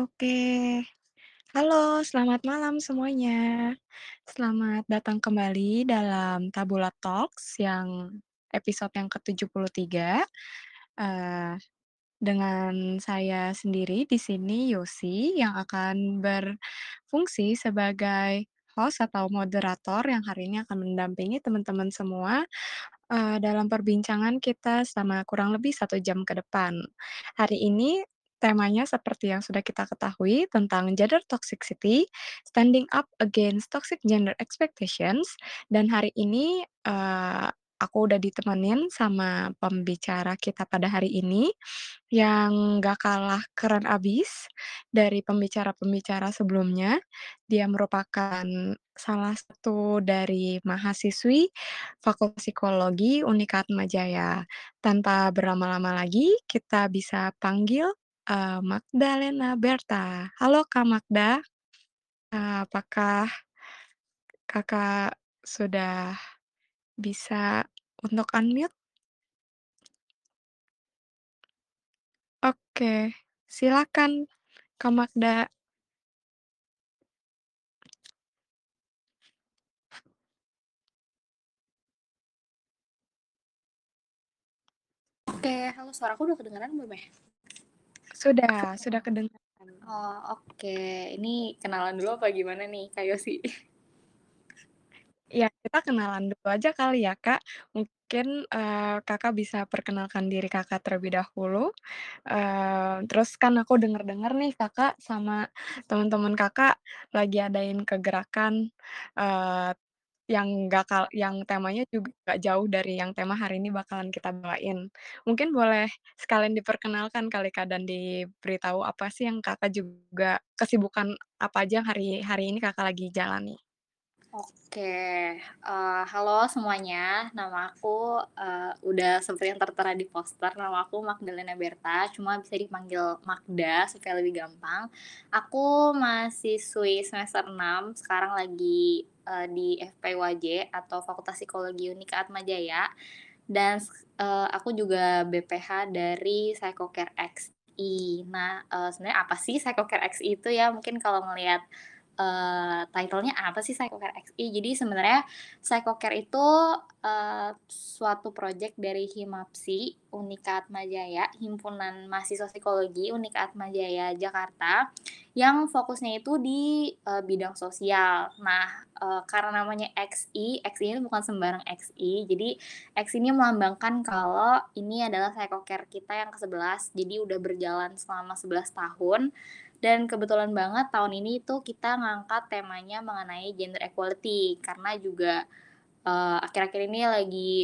Oke. Halo, selamat malam semuanya. Selamat datang kembali dalam Tabula Talks yang episode yang ke-73, eee, dengan saya sendiri di sini, Yosi, yang akan berfungsi sebagai host atau moderator yang hari ini akan mendampingi teman-teman semua, eee, dalam perbincangan kita selama kurang lebih 1 jam ke depan. Hari ini temanya seperti yang sudah kita ketahui tentang gender toxicity, standing up against toxic gender expectations, dan hari ini, eee, aku udah ditemenin sama pembicara kita pada hari ini, yang nggak kalah keren abis dari pembicara-pembicara sebelumnya. Dia merupakan salah satu dari mahasiswi Fakultas Psikologi UNIK Atmajaya. Tanpa berlama-lama lagi, kita bisa panggil, eee, Magdalena Berta. Halo, Kak Magda. Eee, apakah Kakak sudah bisa untuk unmute? Oke, silakan Kak Magda. Oke, halo suaraku udah kedengeran belum ya? Sudah sudah kedengaran. Oh, oke. Ini kenalan dulu apa gimana nih, Kak Yosi? Iya, kita kenalan dulu aja kali ya, Kak. Mungkin, eee, Kakak bisa perkenalkan diri Kakak terlebih dahulu, eee, terus kan aku denger-denger nih Kakak sama temen-temen Kakak lagi adain kegerakan, eee, yang nggak kal yang temanya juga nggak jauh dari yang tema hari ini bakalan kita bawain. Mungkin boleh sekalian diperkenalkan kali, Kak, dan diberitahu apa sih yang Kakak juga kesibukan apa aja yang hari hari ini Kakak lagi jalani? Oke, eee, halo semuanya, nama aku, eee, udah seperti yang tertera di poster, nama aku Magdalena Berta, cuma bisa dipanggil Magda supaya lebih gampang. Aku mahasiswi semester 6, sekarang lagi, eee, di FPWJ atau Fakultas Psikologi UNIK Atmajaya, dan eee, aku juga BPH dari Psychocare XI. Nah, eee, sebenarnya apa sih Psychocare XI itu ya? Mungkin kalau ngelihat, eee, title-nya apa sih Psychocare XI? Jadi sebenarnya Psychocare itu, eee, suatu project dari Himapsi UNIK Atmajaya, Himpunan Mahasiswa Psikologi UNIK Atmajaya Jakarta, yang fokusnya itu di, eee, bidang sosial. Nah, eee, karena namanya XI, XI ini bukan sembarang XI, jadi XI ini melambangkan kalau ini adalah Psychocare kita yang ke-11, jadi udah berjalan selama 11 tahun, dan kebetulan banget tahun ini tuh kita ngangkat temanya mengenai gender equality, karena juga, eee, akhir-akhir ini lagi,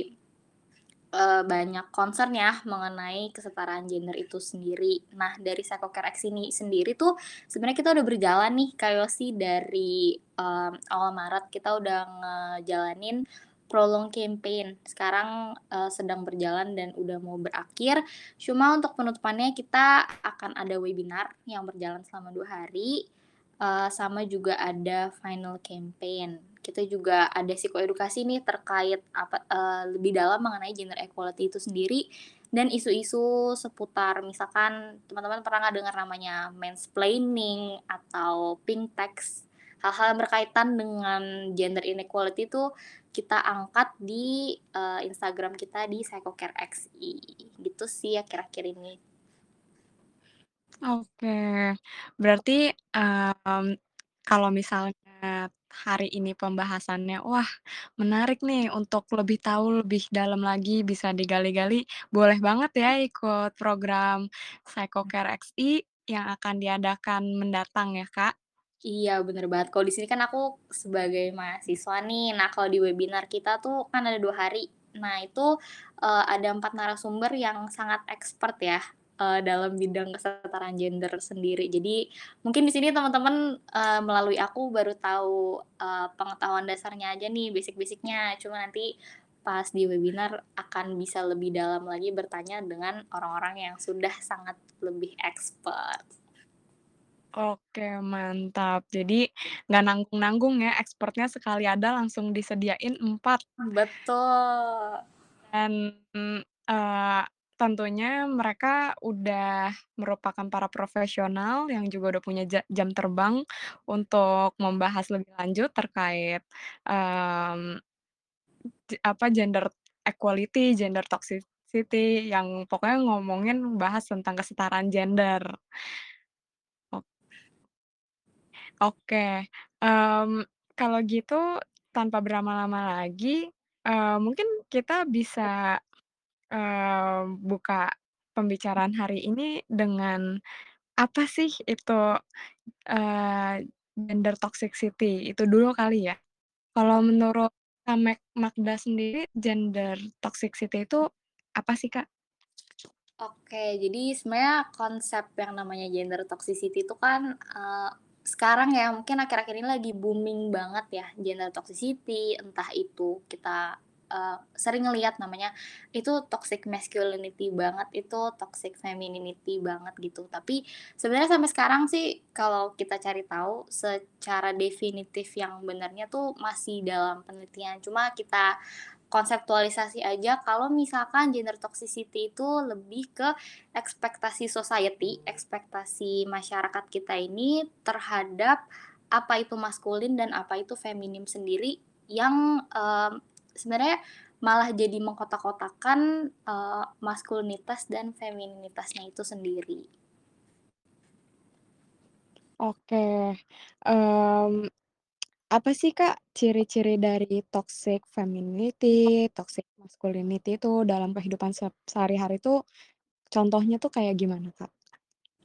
eee, banyak concern ya mengenai kesetaraan gender itu sendiri. Nah, dari Psychocare X ini sendiri tuh sebenarnya kita udah berjalan nih Kak Yosi dari, mmm, awal Maret kita udah ngejalanin prolong campaign. Sekarang, eee, sedang berjalan dan udah mau berakhir, cuma untuk penutupannya kita akan ada webinar yang berjalan selama 2 hari, eee, sama juga ada final campaign. Kita juga ada psikoedukasi nih terkait apa eee, lebih dalam mengenai gender equality itu sendiri dan isu-isu seputar misalkan teman-teman pernah nggak dengar namanya mansplaining atau pink tax, hal-hal berkaitan dengan gender inequality itu kita angkat di, eee, Instagram kita di Psychocare XI, gitu sih akhir-akhir ini. Oke, berarti, mmm, kalau misalnya hari ini pembahasannya, wah menarik nih untuk lebih tahu lebih dalam lagi, bisa digali-gali, boleh banget ya ikut program Psychocare XI yang akan diadakan mendatang ya, Kak? Iya, bener banget. Kalau di sini kan aku sebagai mahasiswa nih. Nah, kalau di webinar kita tuh kan ada 2 hari. Nah, itu, eee, ada 4 narasumber yang sangat expert ya, eee, dalam bidang kesetaraan gender sendiri. Jadi, mungkin di sini teman-teman, eee, melalui aku baru tahu, eee, pengetahuan dasarnya aja nih, basic-basic-nya. Cuma nanti pas di webinar akan bisa lebih dalam lagi bertanya dengan orang-orang yang sudah sangat lebih expert. Oke, mantap. Jadi nggak nanggung-nanggung ya, expertnya sekali ada langsung disediain 4. Betul. Dan, eee, tentunya mereka udah merupakan para profesional yang juga udah punya ja jam terbang untuk membahas lebih lanjut terkait, j apa, gender equality, gender toxicity, yang pokoknya ngomongin bahas tentang kesetaraan gender. Ok Oke, mmm, kalau gitu tanpa berlama-lama lagi, eee, mungkin kita bisa, eee, buka pembicaraan hari ini dengan apa sih itu, eee, gender toxicity itu dulu kali ya? Kalau menurut Kak Magda sendiri gender toxicity itu apa sih, Kak? Oke, jadi sebenarnya konsep yang namanya gender toxicity itu kan, eee, sekarang ya mungkin akhir-akhir ini lagi booming banget ya gender toxicity, entah itu kita, eee, sering ngelihat namanya itu toxic masculinity banget, itu toxic femininity banget gitu. Tapi sebenarnya sampai sekarang sih kalau kita cari tahu secara definitif yang benarnya tuh masih dalam penelitian. Cuma kita konseptualisasi aja kalau misalkan gender toxicity itu lebih ke ekspektasi society, ekspektasi masyarakat kita ini terhadap apa itu maskulin dan apa itu feminim sendiri yang, mmm, sebenarnya malah jadi mengkotak-kotakan, eee, maskulinitas dan femininitasnya itu sendiri. Oke, mmm, apa sih, Kak, ciri-ciri dari toxic femininity, toxic masculinity itu dalam kehidupan se sehari-hari tuh, contohnya tuh kayak gimana, Kak?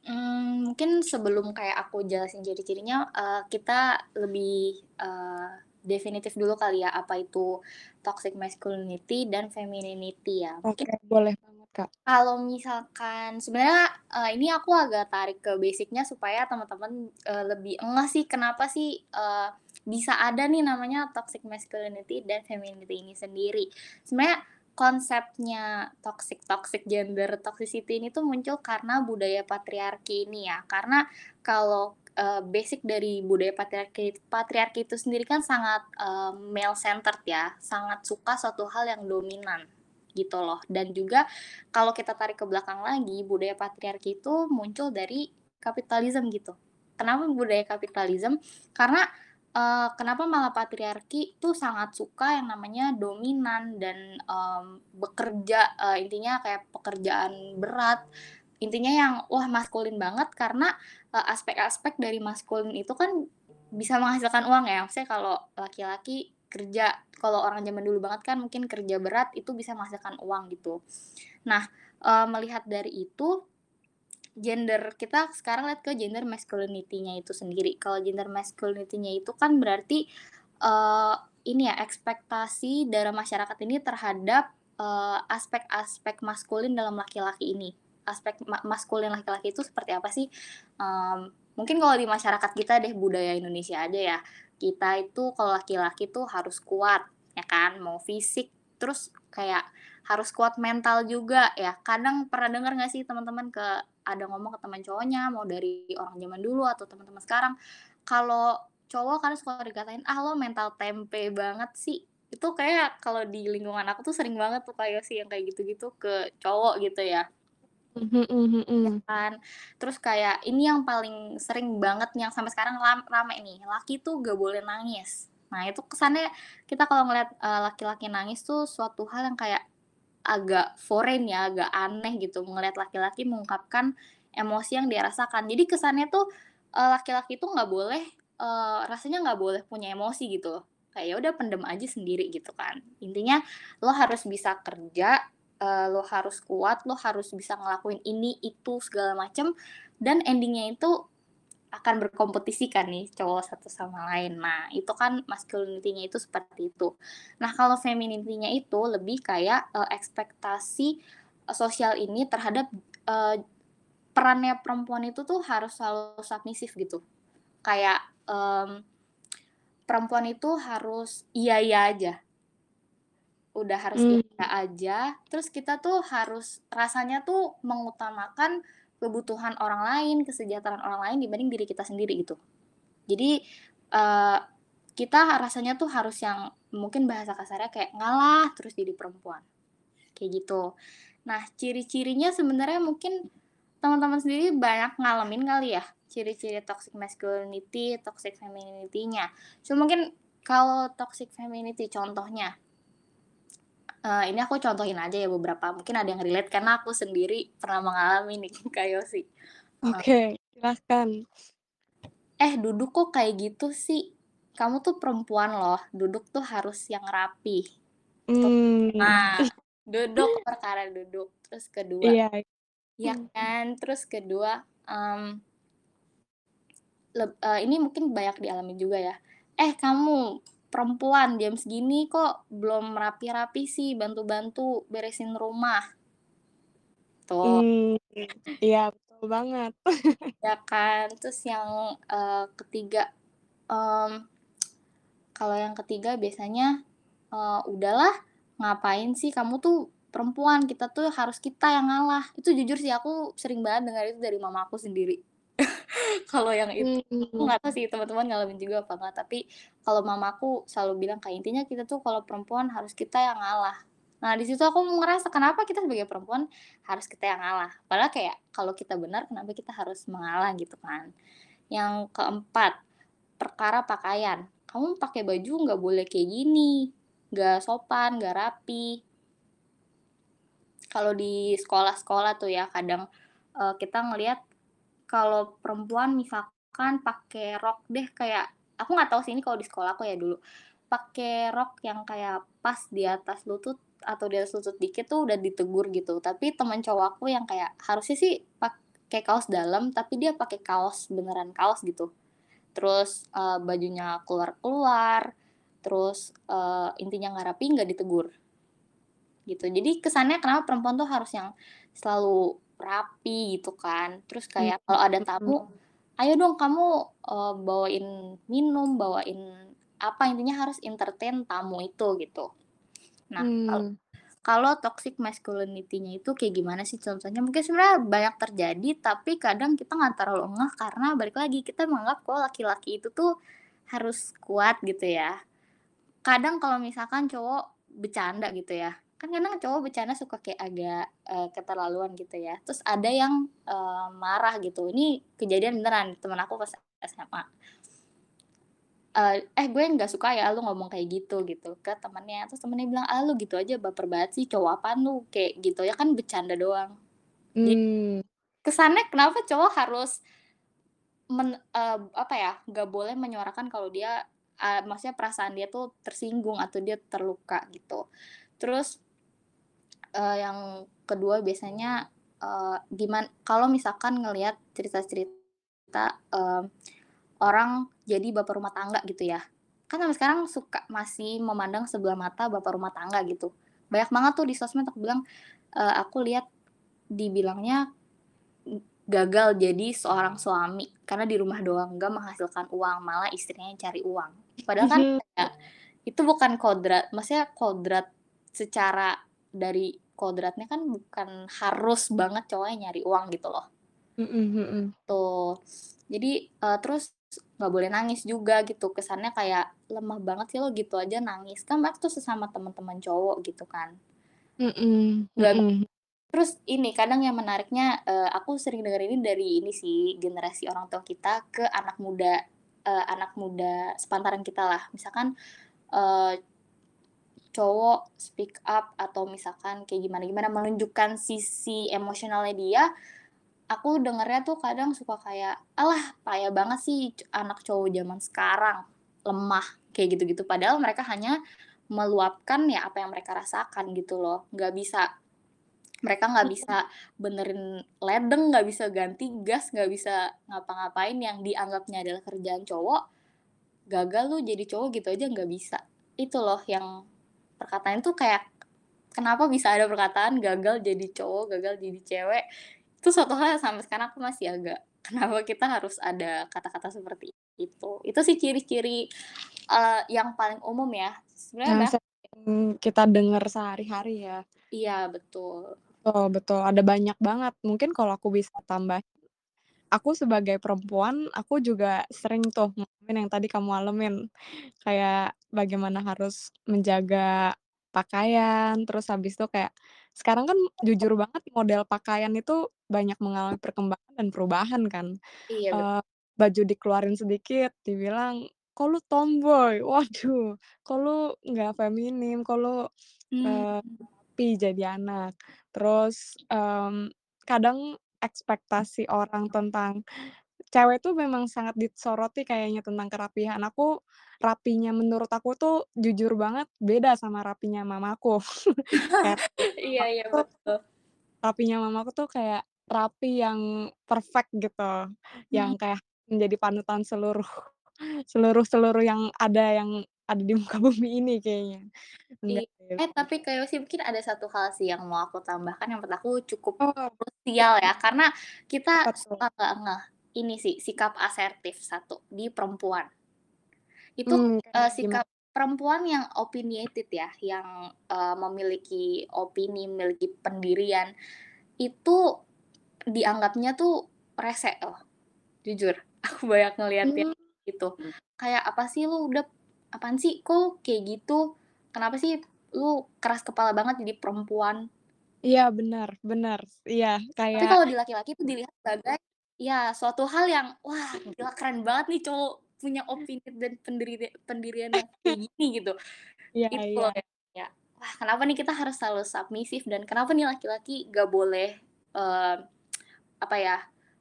Mmm, mungkin sebelum kayak aku jelasin ciri-cirinya, eee, kita lebih, eee, definitif dulu kali ya, apa itu toxic masculinity dan femininity ya. Mungkin Oke, boleh banget, Kak. kalau misalkan sebenarnya, eee, ini aku agak tarik ke basic-nya supaya teman-teman, eee, lebih ngeh sih kenapa sih, eee, bisa ada nih namanya toxic masculinity dan femininity ini sendiri. Sebenarnya konsepnya toxic toxic gender toxicity ini tuh muncul karena budaya patriarki ini ya. Karena kalau, eee, basic dari budaya patriarki patriarki itu sendiri kan sangat, eee, male centered ya, sangat suka suatu hal yang dominan, gitu loh. Dan juga kalau kita tarik ke belakang lagi, budaya patriarki itu muncul dari kapitalisme gitu. Kenapa budaya kapitalisme? Karena, eee, kenapa malah patriarki tuh sangat suka yang namanya dominan dan, mmm, bekerja, eee, intinya kayak pekerjaan berat, intinya yang wah maskulin banget karena, eee, aspek-aspek dari maskulin itu kan bisa menghasilkan uang ya. Maksudnya kalau laki-laki kerja, kalau orang zaman dulu banget kan mungkin kerja berat itu bisa menghasilkan uang gitu. Nah, eee, melihat dari itu, gender kita sekarang lihat ke gender masculinity-nya itu sendiri. Kalau gender masculinity-nya itu kan berarti, eee, ini ya, ekspektasi dari masyarakat ini terhadap, eee, aspek-aspek maskulin dalam laki-laki ini. Aspek ma maskulin laki-laki itu seperti apa sih? Mmm, mungkin kalau di masyarakat kita deh, budaya Indonesia aja ya, kita itu kalau laki-laki tuh harus kuat, ya kan, mau fisik, terus kayak harus kuat mental juga ya. Kadang pernah denger nggak sih teman-teman ke ada ngomong ke teman cowoknya, mau dari orang zaman dulu atau teman-teman sekarang, kalau cowok kadang suka dikatain, "Ah, lo mental tempe banget sih." Itu kayak kalau di lingkungan aku tuh sering banget tuh kayak sih yang kayak gitu-gitu ke cowok gitu ya. Mhm Ya mhm. kan. Terus kayak ini yang paling sering banget yang sampai sekarang rame nih, laki tuh nggak boleh nangis. Nah itu kesannya kita kalau ngelihat, eee, laki-laki nangis tuh suatu hal yang kayak agak foreign ya, agak aneh gitu ngelihat laki-laki mengungkapkan emosi yang dia rasakan. Jadi kesannya tuh, eee, laki-laki tuh nggak boleh, eee, rasanya nggak boleh punya emosi gitu. Kayak ya udah pendem aja sendiri gitu kan. Intinya lo harus bisa kerja, eee, lo harus kuat, lo harus bisa ngelakuin ini, itu, segala macem, dan ending-nya itu akan berkompetisi kan nih cowok satu sama lain. Nah itu kan masculinity-nya itu seperti itu. Nah kalau femininity-nya itu lebih kayak, eee, ekspektasi, eee, sosial ini terhadap, eee, perannya perempuan itu tuh harus selalu submisif gitu. Kayak, mmm, perempuan itu harus iya-iya aja. Udah harus Mmm. iya aja, terus kita tuh harus rasanya tuh mengutamakan kebutuhan orang lain, kesejahteraan orang lain dibanding diri kita sendiri gitu. Jadi, eee, kita rasanya tuh harus yang mungkin bahasa kasarnya kayak ngalah terus jadi perempuan, kayak gitu. Nah, ciri-cirinya sebenarnya mungkin teman-teman sendiri banyak ngalamin kali ya, ciri-ciri toxic masculinity, toxic femininity-nya. Cuma mungkin kalau toxic femininity contohnya, eee, ini aku contohin aja ya beberapa, mungkin ada yang relate karena aku sendiri pernah mengalami nih, Kak Yosi. Oke, silahkan. "Eh, duduk kok kayak gitu sih? Kamu tuh perempuan loh, duduk tuh harus yang rapi." Tuh. Mmm. Nah, duduk, perkara duduk. Terus kedua Iya. iya kan, terus kedua, leb eee, ini mungkin banyak dialami juga ya, "Eh, kamu perempuan jam segini kok belum rapi-rapi sih, bantu-bantu beresin rumah." Tuh. Iya betul banget. Ya kan, terus yang, eee, ketiga, mmm, kalau yang ketiga biasanya, eee, "Udahlah, ngapain sih kamu tuh perempuan, kita tuh harus kita yang ngalah." Itu jujur sih aku sering banget dengar itu dari mama aku sendiri. Kalau yang itu aku Mmm. nggak tahu sih teman-teman ngalamin juga apa enggak, tapi kalau mamaku selalu bilang kayak intinya kita tuh kalau perempuan harus kita yang ngalah. Nah, di situ aku ngerasa kenapa kita sebagai perempuan harus kita yang ngalah, padahal kayak kalau kita benar kenapa kita harus mengalah gitu kan. Yang keempat, perkara pakaian, "Kamu pakai baju nggak boleh kayak gini, nggak sopan, nggak rapi." Kalau di sekolah-sekolah tuh ya kadang, eee, kita ngelihat kalau perempuan misalkan pakai rok deh kayak aku nggak tahu sih ini kalau di sekolahku ya dulu, pakai rok yang kayak pas di atas lutut atau di atas lutut dikit tuh udah ditegur gitu. Tapi temen cowok aku yang kayak harusnya sih pakai kaos dalam, tapi dia pakai kaos beneran kaos gitu. Terus, eee, bajunya keluar-keluar, terus, eee, intinya nggak rapi, nggak ditegur. Gitu. Jadi kesannya kenapa perempuan tuh harus yang selalu rapi gitu kan. Terus kayak kalau ada mhm. tamu, "Ayo dong kamu, eee, bawain minum, bawain apa," intinya harus entertain tamu itu gitu. Nah, kal Mmm. kalau toxic masculinity-nya itu kayak gimana sih contohnya? Mungkin sebenarnya banyak terjadi, tapi kadang kita nggak terlalu ngeh karena balik lagi kita menganggap kalau laki-laki itu tuh harus kuat gitu ya. Kadang kalau misalkan cowok bercanda gitu ya, kan kadang cowok bercanda suka kayak agak, eee, keterlaluan gitu ya. Terus ada yang, eee, marah gitu, ini kejadian beneran temen aku pas SMA. Eee, "Eh, gue nggak suka ya lu ngomong kayak gitu," gitu ke temennya. Terus temennya bilang, "Ah, lu gitu aja baper banget sih, cowok apaan lu?" Kayak gitu, ya kan bercanda doang. Jadi Mmm. kesannya kenapa cowok harus men eee, apa ya, nggak boleh menyuarakan kalau dia, eee, maksudnya perasaan dia tuh tersinggung atau dia terluka gitu. Terus, eee, yang kedua biasanya, eee, giman kalau misalkan ngelihat cerita-cerita, eee, orang jadi bapak rumah tangga gitu ya. Kan sampai sekarang suka masih memandang sebelah mata bapak rumah tangga gitu. Banyak banget tuh di sosmed aku bilang, eee, aku lihat dibilangnya, gagal jadi seorang suami karena di rumah doang, nggak menghasilkan uang, malah istrinya yang cari uang. Padahal kan kayak itu bukan kodrat maksudnya kodrat secara dari kodratnya kan bukan harus banget cowok yang nyari uang gitu loh. Mhm mhm. Tuh. Jadi, eee, terus nggak boleh nangis juga gitu, kesannya kayak, "Lemah banget sih lo gitu aja nangis." Kan tuh sesama teman-teman cowok gitu kan. Mhm Nggak mhm. terus ini kadang yang menariknya, eee, aku sering denger ini dari ini sih, generasi orang tua kita ke anak muda, eee, anak muda sepantaran kitalah. Misalkan, eee, cowok speak up atau misalkan kayak gimana-gimana menunjukkan sisi emosionalnya dia, aku dengernya tuh kadang suka kayak, "Alah payah banget sih anak cowok zaman sekarang, lemah." Kayak gitu-gitu. Padahal mereka hanya meluapkan ya apa yang mereka rasakan gitu loh. Nggak bisa mereka nggak bisa benerin ledeng, nggak bisa ganti gas, nggak bisa ngapa-ngapain yang dianggapnya adalah kerjaan cowok, "Gagal lu jadi cowok gitu aja nggak bisa." Itu loh yang perkataan itu kayak kenapa bisa ada perkataan gagal jadi cowok, gagal jadi cewek, itu suatu hal yang sampai sekarang aku masih agak, kenapa kita harus ada kata-kata seperti itu. Itu sih ciri-ciri, eee, yang paling umum ya. Sebenarnya Yang kita dengar sehari-hari ya. Iya betul. Betul betul, ada banyak banget. Mungkin kalau aku bisa tambah, aku sebagai perempuan, aku juga sering tuh ngalamin yang tadi kamu alamin. Kayak bagaimana harus menjaga pakaian, terus habis itu kayak sekarang kan jujur banget model pakaian itu banyak mengalami perkembangan dan perubahan kan, Iya eee, baju dikeluarin sedikit dibilang, "Kok lu tomboy?" Waduh, "Kok lu nggak feminim? Kok lu, Mmm. eee, rapi jadi anak?" Terus, mmm, kadang ekspektasi orang tentang cewek tuh memang sangat disoroti kayaknya tentang kerapihan. Aku rapinya menurut aku tuh jujur banget beda sama rapinya mamaku. Kayak Iya iya, betul. rapinya mamaku tuh kayak rapi yang perfect gitu, Mhm. yang kayak menjadi panutan seluruh seluruh-seluruh yang ada yang ada di muka bumi ini kayaknya. Enggak eh, tapi Kak Yosi mungkin ada satu hal sih yang mau aku tambahkan yang menurut aku cukup Oh, krusial ya, karena kita suka nggak ini sih sikap asertif, satu, di perempuan. Itu, Mmm, kayak eee, gimana? sikap perempuan yang opinionated ya, yang, eee, memiliki opini, memiliki pendirian, itu dianggapnya tuh rese loh, jujur. Aku banyak ngeliat yang Mmm. gitu. Kayak, "Apa sih lu udah apaan sih? Kok kayak gitu? Kenapa sih lu keras kepala banget jadi perempuan?" Iya, bener bener. Iya, Tapi kayak kalau di laki-laki itu dilihat sebagai, ya suatu hal yang, "Wah, gila keren banget nih cowok punya opini dan pendiri pendirian yang kayak gini," gitu. Iya Itu iya. yang kayak, wah kenapa nih kita harus selalu submissive dan kenapa nih laki-laki nggak boleh, eee, apa ya,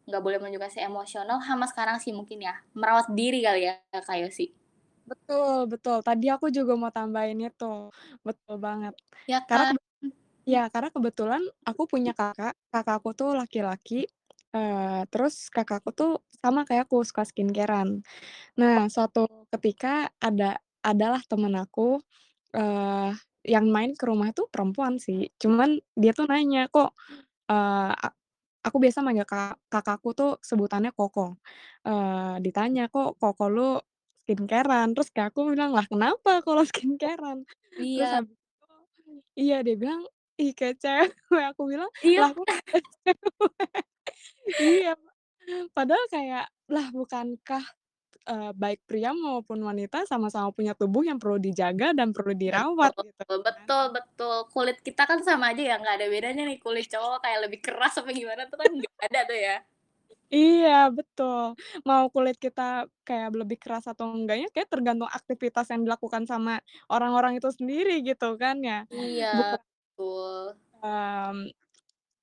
nggak boleh menunjukkan si emosional sama sekarang sih mungkin ya, merawat diri kali ya, Kak Yosi? Betul betul, tadi aku juga mau tambahin itu, betul banget. Ya Karena kan? kebe iya, karena kebetulan aku punya kakak, kakakku tuh laki-laki, eee, terus kakakku tuh sama kayak aku, suka skincare-an. Nah, suatu ketika ada adalah temen aku, eee, yang main ke rumah itu perempuan sih, cuman dia tuh nanya, "Kok" eee, a aku biasa manggil ka kakakku tuh sebutannya koko, eee, ditanya, "Kok koko lu skincare-an?" Terus kayak aku bilang, "Lah kenapa kalau skincare-an?" Terus Iya. habis itu iya, dia bilang, "Ih, kayak cewek." Aku bilang, Iya. "Lah aku kayak cewek." Iya, padahal kayak, lah bukankah, eee, baik pria maupun wanita sama-sama punya tubuh yang perlu dijaga dan perlu dirawat Betul gitu kan. betul betul. Kulit kita kan sama aja ya, nggak ada bedanya nih kulit cowok kayak lebih keras apa gimana tuh kan nggak ada tuh ya. Iya, betul. Mau kulit kita kayak lebih keras atau enggaknya kayak tergantung aktivitas yang dilakukan sama orang-orang itu sendiri gitu kan ya. Iya, Bukan, betul. mmm,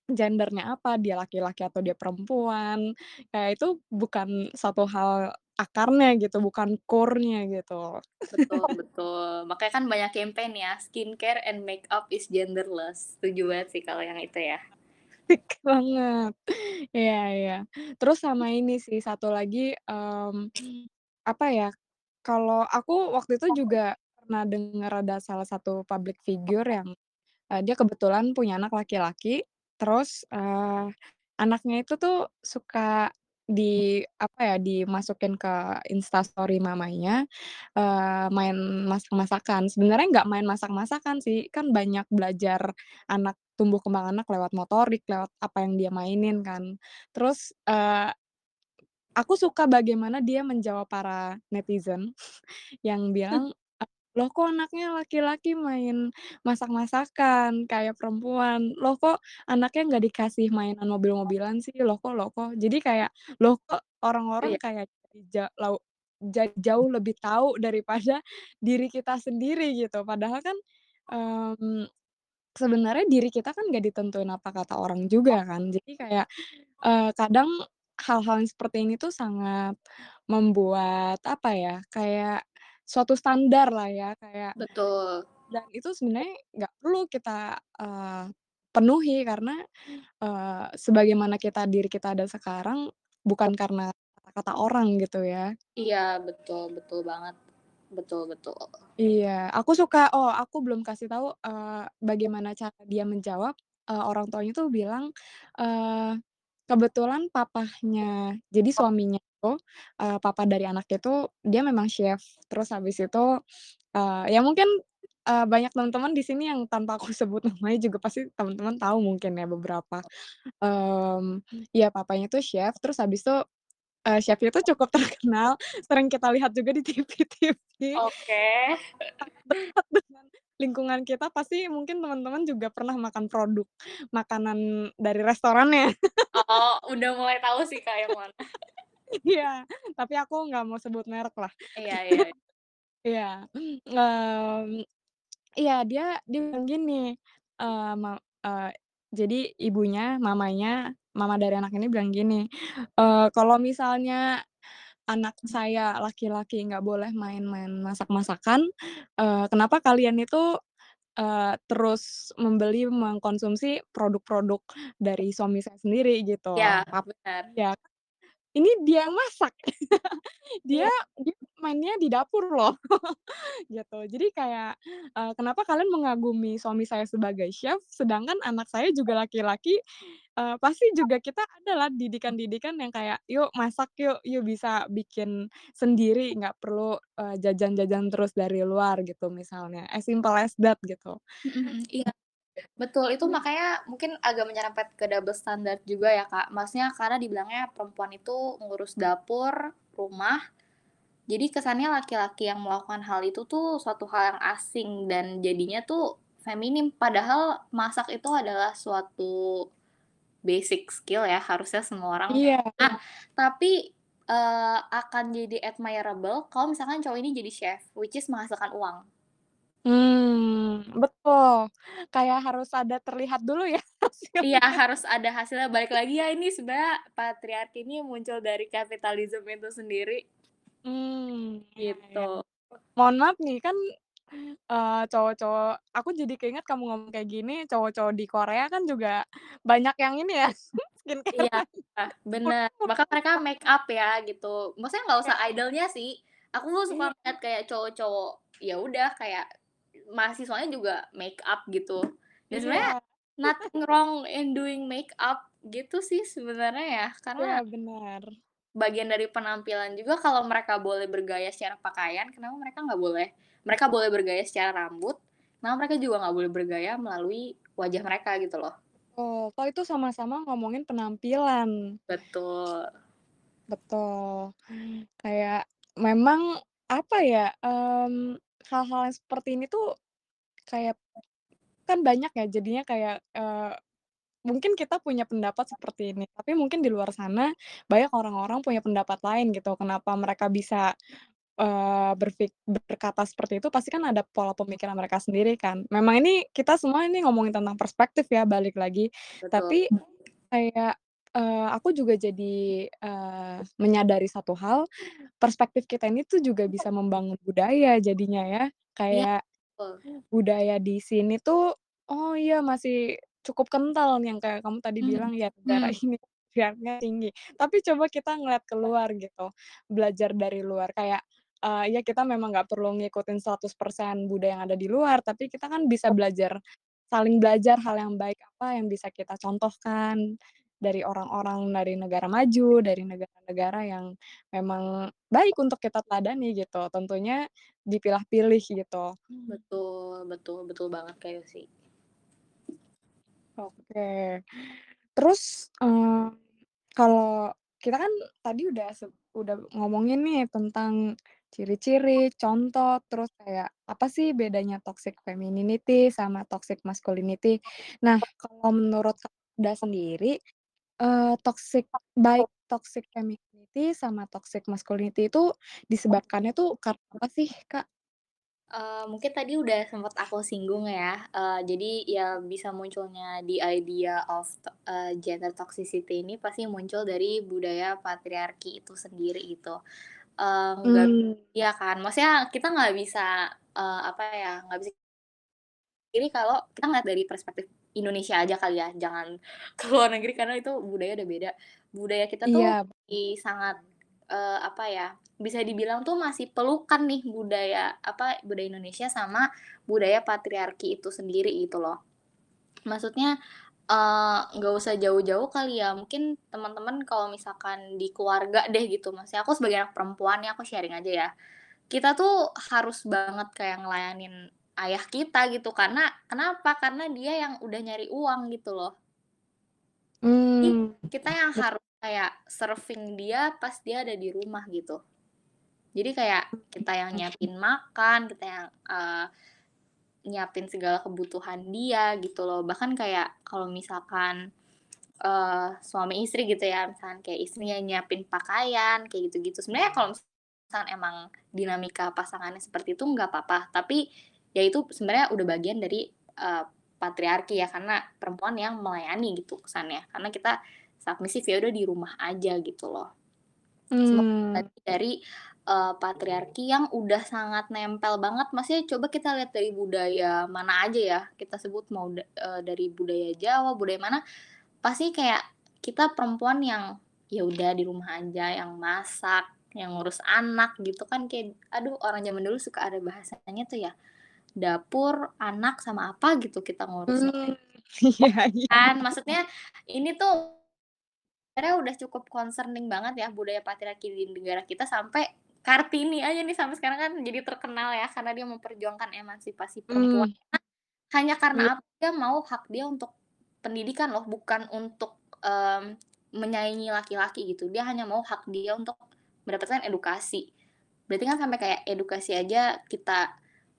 gender-nya apa, dia laki-laki atau dia perempuan, kayak itu bukan suatu hal akarnya gitu, bukan core-nya gitu. Betul betul. Makanya kan banyak campaign ya, skincare and makeup is genderless. Setuju banget sih kalau yang itu ya. Asik banget. Iya iya. Terus sama ini sih, satu lagi, mmm, apa ya, kalau aku waktu itu juga pernah denger ada salah satu public figure yang, eee, dia kebetulan punya anak laki-laki, terus, eee, anaknya itu tuh suka di apa ya, dimasukin ke Instastory mamanya, eee, main masak-masakan. Sebenarnya nggak main masak-masakan sih, kan banyak belajar anak tumbuh kembang anak lewat motorik, lewat apa yang dia mainin kan. Terus, eee, aku suka bagaimana dia menjawab para netizen yang bilang, "Loh kok anaknya laki-laki main masak-masakan kayak perempuan? Loh kok anaknya nggak dikasih mainan mobil-mobilan sih? Loh kok loh kok?" Jadi kayak, loh kok Oh orang-orang iya. kayak ja lau ja jauh lebih tahu daripada diri kita sendiri gitu. Padahal kan, mmm, sebenarnya diri kita kan nggak ditentuin apa kata orang juga kan. Jadi kayak, eee, kadang hal-hal yang seperti ini tuh sangat membuat, apa ya, kayak suatu standar lah ya, kayak Betul. dan itu sebenarnya nggak perlu kita, eee, penuhi karena, eee, sebagaimana kita diri kita ada sekarang, bukan karena kata-kata orang gitu ya. Iya, betul betul banget. Betul betul. Iya, aku suka oh aku belum kasih tahu, eee, bagaimana cara dia menjawab, eee, orang tuanya tuh bilang, eee, kebetulan papahnya jadi suaminya itu, eee, papa dari anaknya itu dia memang chef. Terus habis itu, eee, ya mungkin, eee, banyak teman-teman di sini yang tanpa aku sebut namanya juga pasti teman-teman tahu mungkin ya beberapa. Mmm, ya papanya tuh chef, terus habis itu, eee, chef-nya itu cukup terkenal, sering kita lihat juga di TV-TV. Oke. Dekat dengan lingkungan kita pasti mungkin teman-teman juga pernah makan produk makanan dari restorannya. Oh, udah mulai tahu sih, Kak, yang mana. Iya, tapi aku nggak mau sebut merek lah. Iya iya. Iya, mmm, iya dia dia bilang gini, eee, ma eee, jadi ibunya, mamanya, mama dari anak ini bilang gini, eee, "Kalau misalnya anak saya laki-laki nggak boleh main-main masak-masakan, eee, kenapa kalian itu, eee, terus membeli, mengkonsumsi produk-produk dari suami saya sendiri?" Gitu. Iya, Pap benar. ya, ini dia yang masak. Dia Iya. dia mainnya di dapur loh, gitu. Jadi kayak, eee, "Kenapa kalian mengagumi suami saya sebagai chef, sedangkan anak saya juga laki-laki?" Eee, pasti juga kita ada lah didikan-didikan yang kayak, "Yuk masak yuk, yuk bisa bikin sendiri, nggak perlu, eee, jajan-jajan terus dari luar," gitu misalnya, as simple as that gitu. Mhm mhm, iya. Betul, itu makanya mungkin agak menyerempet ke double standard juga ya, Kak. Maksudnya karena dibilangnya perempuan itu ngurus dapur, rumah, jadi kesannya laki-laki yang melakukan hal itu tuh suatu hal yang asing dan jadinya tuh feminim. Padahal masak itu adalah suatu basic skill ya, harusnya semua orang Iya. nah, tapi, eee, akan jadi admirable kalau misalkan cowok ini jadi chef, which is menghasilkan uang. Mmm, betul. Kayak harus ada terlihat dulu ya Iya, hasilnya. harus ada hasilnya. Balik lagi ya, ini sebenarnya patriarki ini muncul dari kapitalisme itu sendiri. Mmm, iya iya. Gitu. Mohon maaf nih, kan, eee, cowok-cowok aku jadi keinget kamu ngomong kayak gini, cowok-cowok di Korea kan juga banyak yang ini ya, Iya, skincare-an. bener. Bahkan mereka make up ya, gitu. Maksudnya nggak Iya. usah idol-nya sih. Aku suka Iya. ngeliat kayak cowok-cowok, ya udah kayak mahasiswanya juga make up gitu. Dan sebenarnya Iya. nothing wrong in doing make up gitu sih sebenarnya ya, karena Iya, benar. bagian dari penampilan juga kalau mereka boleh bergaya secara pakaian, kenapa mereka nggak boleh mereka boleh bergaya secara rambut, kenapa mereka juga nggak boleh bergaya melalui wajah mereka gitu loh. Betul, toh itu sama-sama ngomongin penampilan. Betul. Betul. Kayak memang, apa ya, mmm, hal-hal yang seperti ini tuh kayak kan banyak ya jadinya kayak, eee, mungkin kita punya pendapat seperti ini, tapi mungkin di luar sana banyak orang-orang punya pendapat lain gitu, kenapa mereka bisa, eee, berfik berkata seperti itu, pasti kan ada pola pemikiran mereka sendiri kan. Memang ini kita semua ini ngomongin tentang perspektif ya, balik lagi. Betul. Tapi kayak, eee, aku juga jadi, eee, menyadari satu hal, perspektif kita ini tuh juga bisa membangun budaya jadinya ya. Iya, Kayak betul. budaya di sini tuh, oh iya masih cukup kental yang kayak kamu tadi Mmm, bilang ya, negara hmm. ini patriarkinya tinggi. Tapi coba kita ngeliat keluar gitu, belajar dari luar kayak, eee, ya kita memang nggak perlu ngikutin 100% budaya yang ada di luar, tapi kita kan bisa belajar saling belajar hal yang baik apa yang bisa kita contohkan dari orang-orang dari negara maju, dari negara-negara yang memang baik untuk kita teladani gitu, tentunya dipilah-pilih gitu. Betul betul betul banget Kak, Yosi. Oke. Terus, eee, kalau kita kan tadi udah udah ngomongin nih tentang ciri-ciri, contoh, terus kayak apa sih bedanya toxic femininity sama toxic masculinity. Nah, kalau menurut Kakak sendiri, eee, toxic baik toxic femininity sama toxic masculinity itu disebabkannya tuh karena apa sih, Kak? Eee, mungkin tadi udah sempet aku singgung ya, eee, jadi ya bisa munculnya the idea of to eee, gender toxicity ini pasti muncul dari budaya patriarki itu sendiri gitu. Eee, nggak Mmm. iya kan, maksudnya kita nggak bisa, eee, apa ya, nggak bisa ini kalau kita ngeliat dari perspektif Indonesia aja kali ya, jangan ke luar negeri karena itu budaya udah beda. Budaya kita tuh masih sangat, eee, apa ya, bisa dibilang tuh masih pelukan nih budaya, apa, budaya Indonesia sama budaya patriarki itu sendiri gitu loh. Maksudnya, eee, nggak usah jauh-jauh kali ya, mungkin teman-teman kalau misalkan di keluarga deh gitu, maksudnya aku sebagai anak perempuan nih, aku sharing aja ya. Kita tuh harus banget kayak ngelayanin ayah kita gitu, karena kenapa? Karena dia yang udah nyari uang gitu loh. Jadi, Mmm, kita yang harus kayak serving dia pas dia ada di rumah gitu. Jadi kayak kita yang nyiapin makan, kita yang, eee, nyiapin segala kebutuhan dia gitu loh. Bahkan kayak kalau misalkan, eee, suami istri gitu ya, misalkan kayak istrinya nyiapin pakaian kayak gitu-gitu. Sebenarnya kalau misalkan emang dinamika pasangannya seperti itu nggak apa-apa, tapi ya itu sebenarnya udah bagian dari, eee, patriarki ya, karena perempuan yang melayani gitu kesannya. Karena kita submisif, ya udah di rumah aja gitu loh. Lagi dari, eee, patriarki yang udah sangat nempel banget, maksudnya coba kita lihat dari budaya mana aja ya, kita sebut mau da eee, dari budaya Jawa, budaya mana, pasti kayak kita perempuan yang, ya udah di rumah aja, yang masak, yang ngurus anak gitu kan kayak aduh orang zaman dulu suka ada bahasanya tuh ya, dapur, anak, sama apa gitu kita ngurusnya. Mmm, iya iya. Kan maksudnya ini tuh sebenarnya udah cukup concerning banget ya budaya patriarki di negara kita sampai Kartini aja nih sampai sekarang kan jadi terkenal ya karena dia memperjuangkan emansipasi perempuan. Mmm. Hanya Iya. karena apa, dia mau hak dia untuk pendidikan loh, bukan untuk, mmm, menyaingi laki-laki gitu. Dia hanya mau hak dia untuk mendapatkan edukasi. Berarti kan sampai kayak edukasi aja kita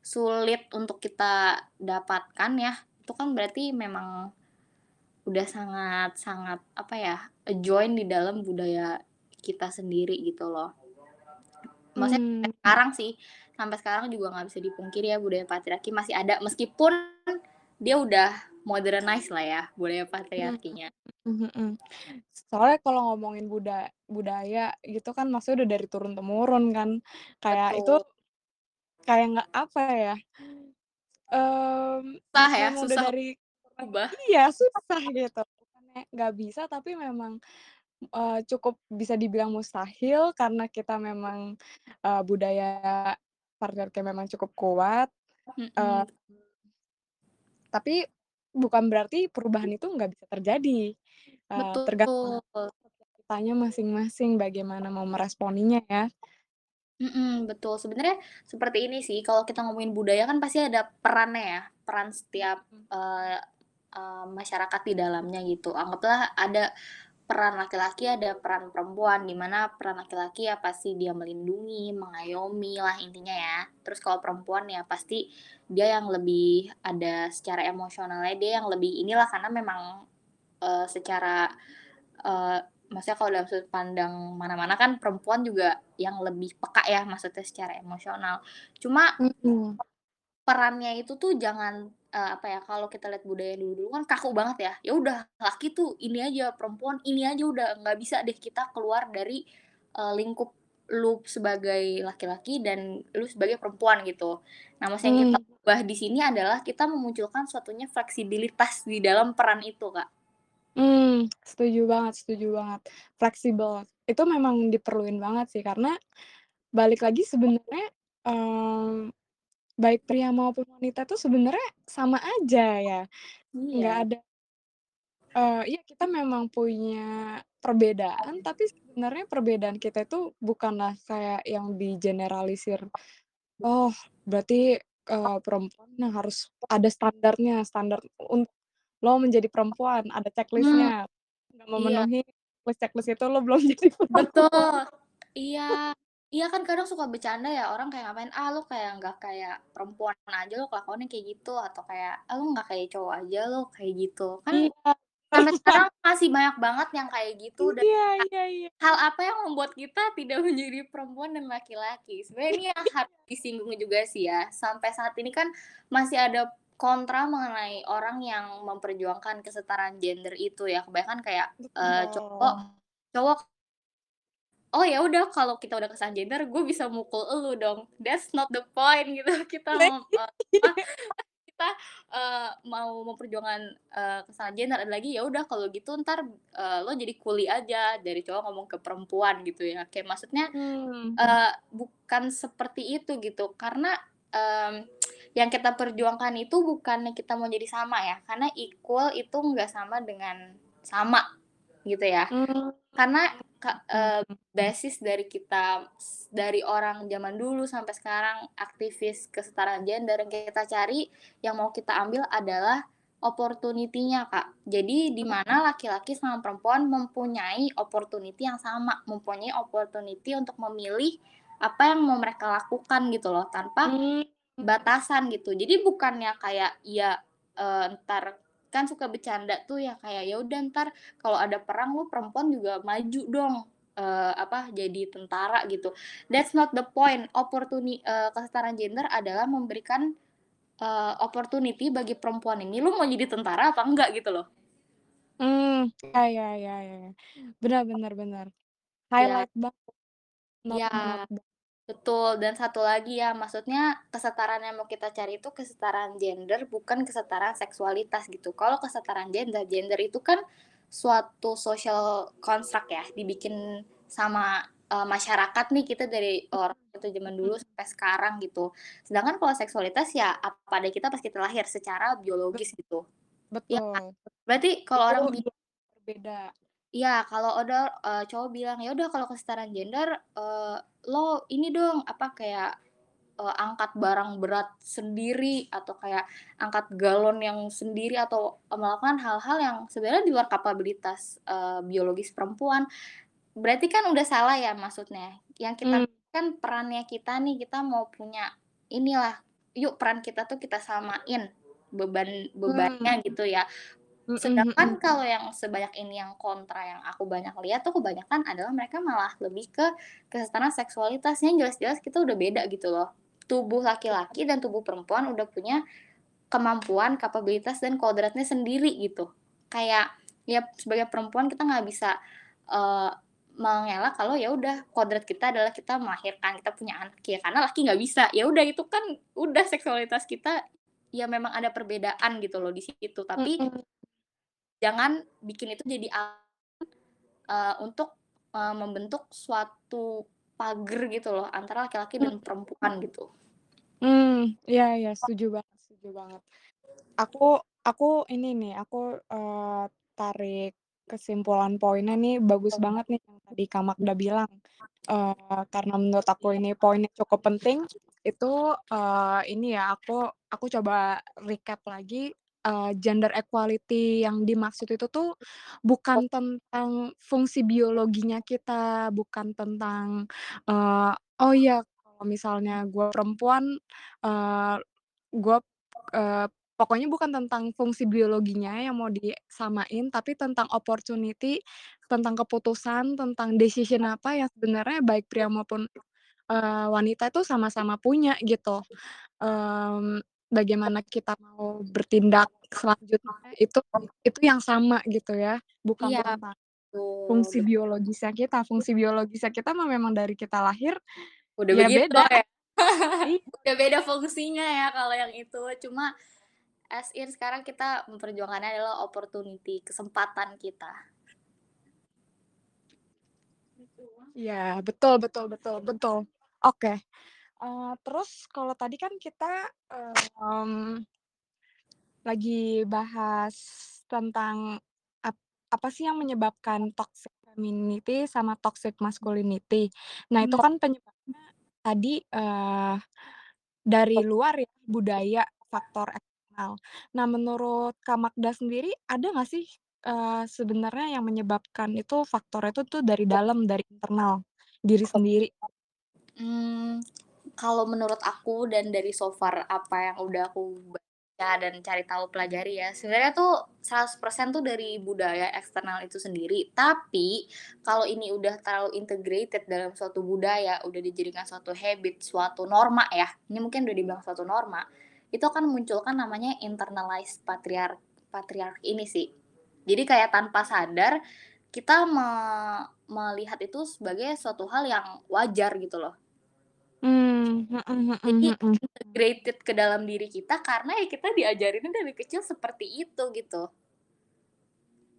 sulit untuk kita dapatkan ya, itu kan berarti memang udah sangat sangat apa ya, join di dalam budaya kita sendiri gitu loh. Maksudnya Mmm. sekarang sih, sampai sekarang juga nggak bisa dipungkiri ya budaya patriarki masih ada, meskipun dia udah modernize lah ya budaya patriarkinya. mhm mhm. Soalnya kalau ngomongin buda budaya gitu kan maksudnya udah dari turun-temurun kan, kayak itu Betul. Kayak nggak apa ya, mmm, Susah ya, susah dari ubah. iya susah gitu, nggak bisa tapi memang, eee, cukup bisa dibilang mustahil karena kita memang, eee, budaya patriarki memang cukup kuat, eee Mhm. tapi bukan berarti perubahan itu nggak bisa terjadi, tergantung Betul. setiap kitanya masing-masing bagaimana mau meresponinya ya. Mhm, betul. Sebenarnya seperti ini sih, kalau kita ngomongin budaya kan pasti ada perannya ya, peran setiap, eee eee, masyarakat di dalamnya gitu. Anggaplah ada peran laki-laki, ada peran perempuan, di mana peran laki-laki ya pasti dia melindungi, mengayomi lah intinya ya. Terus kalau perempuan ya pasti dia yang lebih ada secara emosionalnya, dia yang lebih inilah karena memang, eee, secara, eee, maksudnya kalau dalam sudut pandang mana-mana kan perempuan juga yang lebih peka ya maksudnya secara emosional. Cuma Mhm. perannya itu tuh jangan, eee, apa ya, kalau kita lihat budaya dulu-dulu kan kaku banget ya, ya udah laki tuh ini aja, perempuan ini aja udah, nggak bisa deh kita keluar dari, eee, lingkup lu sebagai laki-laki dan lu sebagai perempuan gitu. Nah, maksud yang kita Mmm. ubah di sini adalah kita memunculkan suatunya fleksibilitas di dalam peran itu, Kak. Mmm, setuju banget setuju banget, fleksibel. Itu memang diperluin banget sih karena balik lagi sebenarnya, mmm, baik pria maupun wanita tuh sebenarnya sama aja ya, nggak Iya. ada eee, iya kita memang punya perbedaan, tapi sebenarnya perbedaan kita itu bukanlah kayak yang digeneralisir, "Oh berarti, eee, perempuan yang harus ada standarnya, standar untuk lo menjadi perempuan, ada checklist-nya, nggak iya. memenuhi checklist-checklist itu lo belum jadi perempuan." Betul, iya. Iya kan kadang suka bercanda ya, orang kayak ngatain, "Ah, lu kayak nggak kayak perempuan aja lu kelakuannya kayak gitu," atau kayak, "Ah, lu nggak kayak cowok aja lu kayak gitu." Kan Iya, sampai sekarang masih banyak banget yang kayak gitu dan Iya iya iya. hal apa yang membuat kita tidak menjadi perempuan dan laki-laki? Sebenarnya ini yang harus disinggung juga sih ya, sampai saat ini kan masih ada kontra mengenai orang yang memperjuangkan kesetaraan gender itu ya, kebanyakan kayak, eee, cowok cowok "Oh ya udah kalau kita udah kesetaraan gender gue bisa mukul elu dong." That's not the point gitu, kita mem iya apa, iya. kita, eee, mau memperjuangkan, eee, kesetaraan gender, ada lagi, "Ya udah kalau gitu entar, eee, lo jadi kuli aja," dari cowok ngomong ke perempuan gitu ya. Kayak maksudnya, Mmm. eee, bukan seperti itu gitu, karena, mmm, yang kita perjuangkan itu bukannya kita mau jadi sama ya, karena equal itu nggak sama dengan sama, gitu ya. Mmm, Karena mhm. basis dari kita dari orang zaman dulu sampai sekarang aktivis kesetaraan gender yang kita cari, yang mau kita ambil adalah opportunity-nya, Kak. Jadi di mana laki-laki sama perempuan mempunyai opportunity yang sama, mempunyai opportunity untuk memilih apa yang mau mereka lakukan gitu loh, tanpa Mmm. Batasan gitu. Jadi bukannya kayak ya, eee, entar kan suka bercanda tuh ya kayak, "Ya udah entar kalau ada perang lu perempuan juga maju dong, eee, apa, jadi tentara," gitu. That's not the point. Opportuni eee, kesetaraan gender adalah memberikan, eee, opportunity bagi perempuan ini, lu mau jadi tentara apa enggak gitu loh. Mmm, ya ya ya ya ya. Benar benar benar. Ya. Highlight banget, not not ba betul. Dan satu lagi ya, maksudnya kesetaraan yang mau kita cari itu kesetaraan gender, bukan kesetaraan seksualitas gitu. Kalau kesetaraan gender, gender itu kan suatu social construct ya, dibikin sama, eee, masyarakat nih, kita dari orang itu zaman dulu Mhm. sampai sekarang gitu. Sedangkan kalau seksualitas ya apa adanya kita pas kita lahir secara biologis gitu, iya kan? betul. Berarti kalau orang bi 2 berbeda. Iya, kalau ada, eee, cowok bilang, "Ya udah kalau kesetaraan gender, eee, lo ini dong," apa, kayak, eee, angkat barang berat sendiri atau kayak angkat galon yang sendiri atau, eee, melakukan hal-hal yang sebenarnya di luar kapabilitas, eee, biologis perempuan. Berarti kan udah salah ya maksudnya. Yang kita Mmm. kan perannya kita nih, kita mau punya inilah, yuk peran kita tuh kita samain beban Mmm. bebannya gitu ya. Sedangkan kalau yang sebanyak ini yang kontra yang aku banyak lihat tuh kebanyakan adalah mereka malah lebih ke kesetaraan seksualitas, yang jelas-jelas kita udah beda gitu loh. Tubuh laki-laki dan tubuh perempuan udah punya kemampuan, kapabilitas, dan kodratnya sendiri gitu. Kayak ya sebagai perempuan kita nggak bisa, eee, mengelak kalau ya udah kodrat kita adalah kita melahirkan, kita punya anak, ya karena laki nggak bisa. Ya udah itu kan udah seksualitas kita, ya memang ada perbedaan gitu loh di situ, tapi Mhm. Jangan bikin itu jadi eee, untuk, eee, membentuk suatu pagar gitu loh antara laki-laki dan perempuan gitu. Mmm, iya iya, setuju banget setuju banget. Aku aku ini nih, aku, eee, tarik kesimpulan poinnya nih bagus banget nih yang tadi Kak Magda bilang. Eee, karena menurut aku ini poin yang cukup penting, itu, eee, ini ya, aku aku coba recap lagi, eee, gender equality yang dimaksud itu tuh bukan tentang fungsi biologinya kita, bukan tentang, eee, "Oh iya, kalau misalnya gue perempuan, eee, gue" eee, pokoknya bukan tentang fungsi biologinya yang mau disamain, tapi tentang opportunity, tentang keputusan, tentang decision apa yang sebenarnya baik pria maupun, eee, wanita itu sama-sama punya gitu. Mmm, bagaimana kita mau bertindak selanjutnya itu itu yang sama gitu ya, bukan Iya, fungsi biologisnya kita. Fungsi biologisnya kita memang dari kita lahir, Udah ya begitu beda. ya. Iya. Udah beda fungsinya ya kalau yang itu, cuma as in sekarang kita memperjuangkannya adalah opportunity, kesempatan kita. Iya, betul betul betul betul. Oke, terus kalau tadi kan kita, mmm lagi bahas tentang ap apa sih yang menyebabkan toxic femininity sama toxic masculinity. Nah, itu Mmm. kan penyebabnya tadi, eee, dari luar ya, budaya, faktor eksternal. Nah, menurut Kak Magda sendiri, ada nggak sih, eee, sebenarnya yang menyebabkan itu faktor itu tuh dari dalam, dari internal diri sendiri? Mmm, kalau menurut aku dan dari so far apa yang udah aku baca dan cari tahu pelajari ya, sebenarnya tuh 100% tuh dari budaya eksternal itu sendiri. Tapi kalau ini udah terlalu integrated dalam suatu budaya, udah dijadikan suatu habit, suatu norma ya, ini mungkin udah dibilang suatu norma, itu akan memunculkan namanya internalized patriarch patriarch ini sih. Jadi kayak tanpa sadar kita me melihat itu sebagai suatu hal yang wajar gitu loh. Mmm, mhm Jadi mhm mhm. integrated ke dalam diri kita karena ya kita diajarinnya dari kecil seperti itu gitu.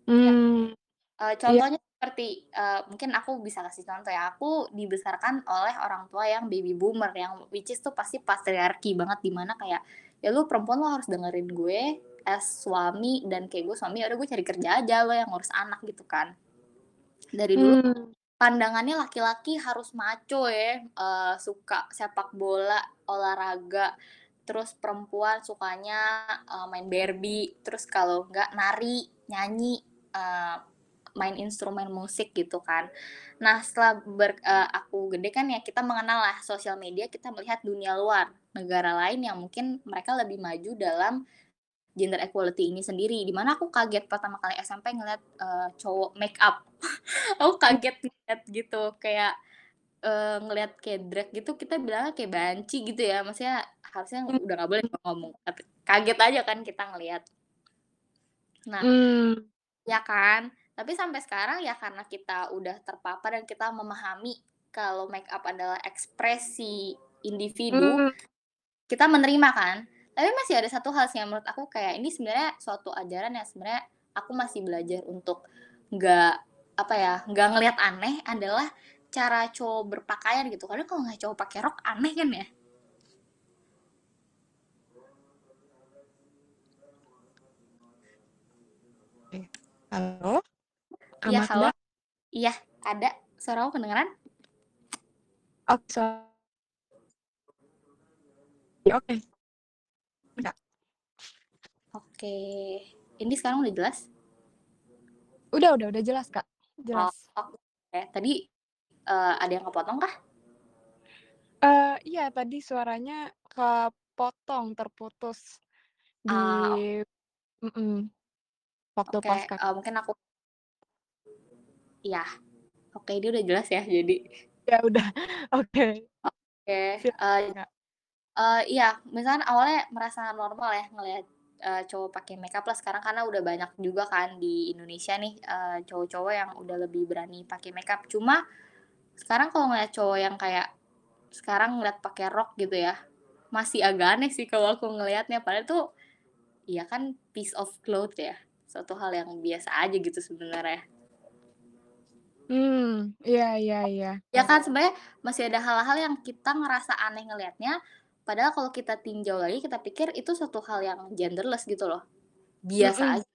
Mmm, Eee, iya. contohnya seperti, eee, mungkin aku bisa kasih contoh ya, aku dibesarkan oleh orang tua yang baby boomer yang which is tuh pasti patriarki banget, di mana kayak, "Ya lu perempuan lu harus dengerin gue as suami dan kayak gue suami, ya udah gue cari kerja aja, lo yang ngurus anak," gitu kan. Dari dulu Mmm. Pandangannya laki-laki harus macho ya, eee, suka sepak bola, olahraga, terus perempuan sukanya, eee, main Barbie, terus kalau enggak nari, nyanyi, eee main instrumen musik gitu kan. Nah setelah ber eee, aku gede kan ya kita mengenal lah sosial media, kita melihat dunia luar, negara lain yang mungkin mereka lebih maju dalam gender equality ini sendiri, di mana aku kaget pertama kali SMP ngelihat, eee, cowok make up. Aku kaget lihat gitu, kayak, eee, ngelihat kayak drag gitu kita bilangnya kayak banci gitu ya, maksudnya harusnya Mmm, udah nggak boleh ngomong, tapi kaget aja kan kita ngelihat. Nah Mmm. ya kan? Tapi sampai sekarang ya karena kita udah terpapar dan kita memahami kalau make up adalah ekspresi individu, Mmm. kita menerima kan. Tapi masih ada satu hal sih yang menurut aku kayak ini sebenarnya suatu ajaran yang sebenarnya aku masih belajar untuk nggak, apa ya, nggak ngelihat aneh adalah cara cowok berpakaian gitu, karena kalau ngelihat cowok pakai rok aneh kan ya? Oke. Halo, Iya halo? Iya, ada. Suara aku kedengeran? So Ya, oke. Enggak. Oke. Ini sekarang udah jelas? Udah udah udah jelas, Kak, Oh, jelas. oke. Tadi, eee, ada yang kepotong kah? Eee, iya tadi suaranya kepotong, terputus di Ah, ok mhm, waktu Oke, pas Kak eee, mungkin aku Iya. Oke, ini udah jelas ya jadi Ya udah, oke. Oke, Silakan, Kak. eee, iya, misalkan awalnya merasa normal ya ngelihat, eee, cowok pakai make up lah sekarang karena udah banyak juga kan di Indonesia nih, eee, cowok-cowok yang udah lebih berani pakai make up. Cuma sekarang kalau ngelihat cowok yang kayak sekarang ngeliat pakai rok gitu ya, masih agak aneh sih kalau aku ngelihatnya, padahal tuh ya kan piece of cloth ya, suatu hal yang biasa aja gitu sebenarnya. Mmm, iya iya iya. Ya kan sebenarnya masih ada hal-hal yang kita ngerasa aneh ngelihatnya, padahal kalau kita tinjau lagi, kita pikir itu suatu hal yang genderless gitu loh, biasa Mhm. aja.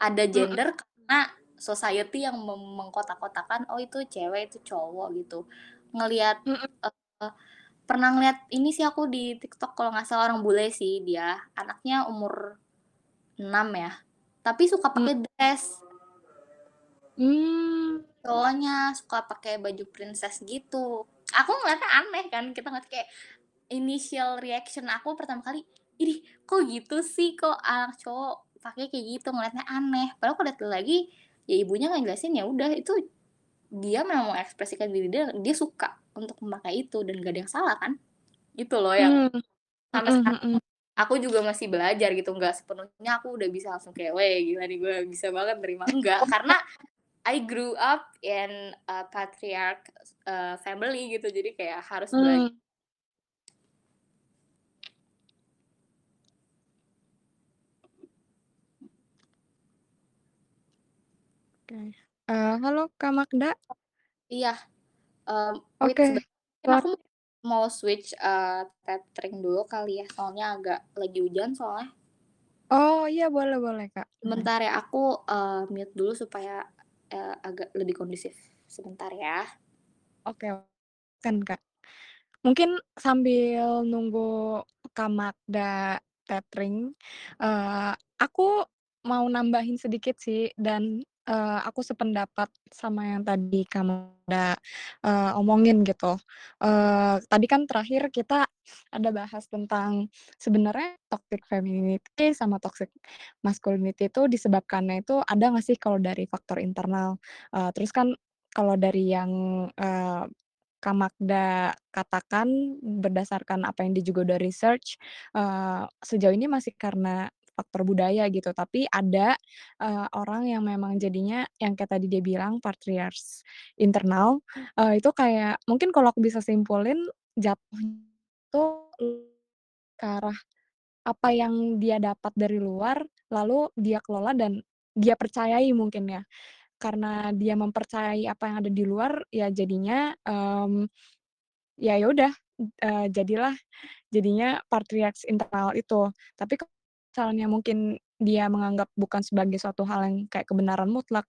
Ada gender karena society yang mengkotak-kotakan, oh itu cewek, itu cowok gitu. Ngelihat, Mhm. eee, pernah ngelihat ini sih aku di TikTok kalau nggak salah orang bule sih dia, anaknya umur 6 ya, tapi suka Mmm. pakai dress. Mmm. Cowoknya suka pakai baju princess gitu. Aku ngeliatnya aneh kan, kita ngeliat kayak initial reaction aku pertama kali, "Idih, kok gitu sih? Kok anak cowok pakai kayak gitu?" Ngeliatnya aneh. Padahal aku lihat lagi, ya ibunya ngejelasin, ya udah itu dia memang mengekspresikan diri dia, dia suka untuk memakai itu dan nggak ada yang salah kan. Itu loh yang Mmm, sampai sekarang mhm. aku juga masih belajar gitu, nggak sepenuhnya aku udah bisa langsung kayak, "Weh gila nih gue bisa banget nerima." Enggak, karena I grew up in a patriarch, eee, family gitu, jadi kayak harus bela Mmm. Oke, eee, halo Kak Magda? Iya, wait Oke, sebentar, mungkin suar aku mau switch, eee, tethering dulu kali ya, soalnya agak lagi hujan soalnya. Oh, iya boleh boleh, Kak. Sebentar ya, aku, eee, mute dulu supaya, eee, agak lebih kondusif, sebentar ya. Oke, kan, Kak. Mungkin sambil nunggu Kak Magda tethering, eee, aku mau nambahin sedikit sih dan, eee, aku sependapat sama yang tadi Kak Magda, eee, omongin gitu. Eee, tadi kan terakhir kita ada bahas tentang sebenarnya toxic femininity sama toxic masculinity itu disebabkannya itu ada nggak sih kalau dari faktor internal. Eee, terus kan kalau dari yang, eee, Kak Magda katakan berdasarkan apa yang dia juga udah research, eee, sejauh ini masih karena faktor budaya gitu, tapi ada, eee, orang yang memang jadinya yang kayak tadi dia bilang patriarchs internal, eee, itu kayak mungkin kalau aku bisa simpulin jatuhnya itu ke arah apa yang dia dapat dari luar, lalu dia kelola dan dia percayai mungkin ya. Karena dia mempercayai apa yang ada di luar, ya jadinya, mmm, ya ya udah, eee, jadilah jadinya patriarchs internal itu. Tapi misalnya mungkin dia menganggap bukan sebagai suatu hal yang kayak kebenaran mutlak,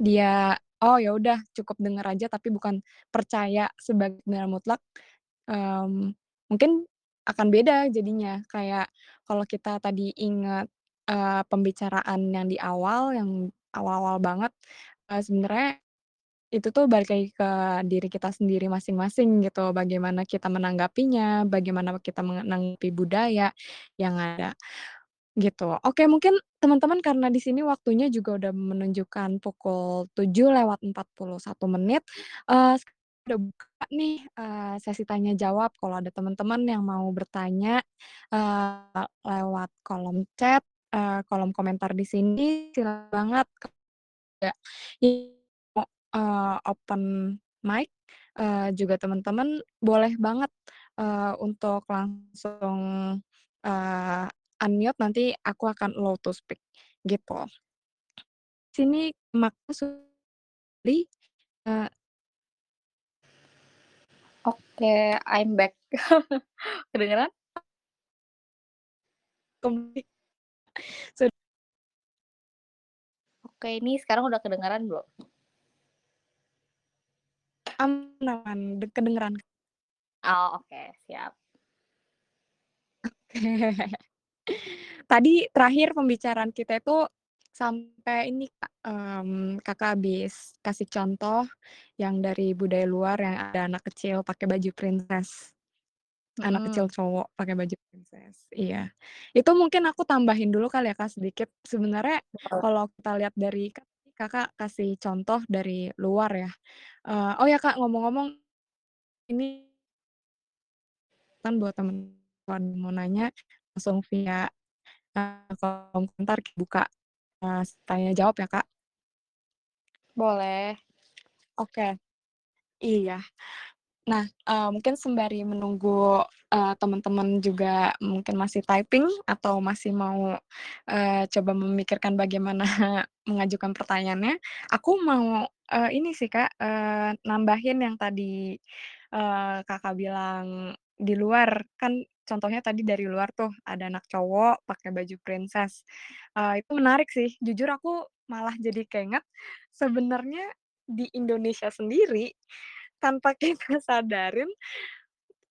dia, oh ya udah cukup denger aja tapi bukan percaya sebagai kebenaran mutlak, mmm, mungkin akan beda jadinya. Kayak kalau kita tadi ingat, eee, pembicaraan yang di awal, yang awal-awal banget eee, sebenarnya itu tuh balik lagi ke diri kita sendiri masing-masing gitu, bagaimana kita menanggapinya, bagaimana kita menanggapi budaya yang ada, gitu. Oke, mungkin teman-teman karena di sini waktunya juga udah menunjukkan pukul 7.41 menit, eee, udah buka nih, eee, sesi tanya jawab. Kalau ada teman-teman yang mau bertanya, eee, lewat kolom chat, eee, kolom komentar di sini, silakan banget. Mau, eee, open mic, eee, juga teman-teman boleh banget, eee, untuk langsung, eee, unmute nanti aku akan allow to speak, gitu. Sini eee Oke, I'm back. Kedengeran? Sud Oke, ini sekarang udah kedengeran belum? Aman aman, de kedengeran. Oh, oke, siap. Oke. Tadi terakhir pembicaraan kita itu sampai ini, Kak, mmm, Kakak habis kasih contoh yang dari budaya luar yang ada anak kecil pakai baju princess. Anak kecil Mhm. cowok pakai baju princess, iya. Itu mungkin aku tambahin dulu kali ya, Kak, sedikit. Sebenarnya kalau kita lihat dari kan Kakak kasih contoh dari luar ya, eee, oh ya, Kak, ngomong-ngomong ini kan buat temen mau nanya langsung via, eee, kolom komentar buka, eee, tanya jawab ya, Kak. Boleh. Oke. Iya. Nah, eee, mungkin sembari menunggu, eee, teman-teman juga mungkin masih typing atau masih mau, eee, coba memikirkan bagaimana mengajukan pertanyaannya, aku mau, eee, ini sih, Kak, eee, nambahin yang tadi, eee, Kakak bilang di luar, kan contohnya tadi dari luar tuh ada anak cowok pakai baju princess, eee, itu menarik sih. Jujur aku malah jadi keinget sebenarnya di Indonesia sendiri tanpa kita sadarin,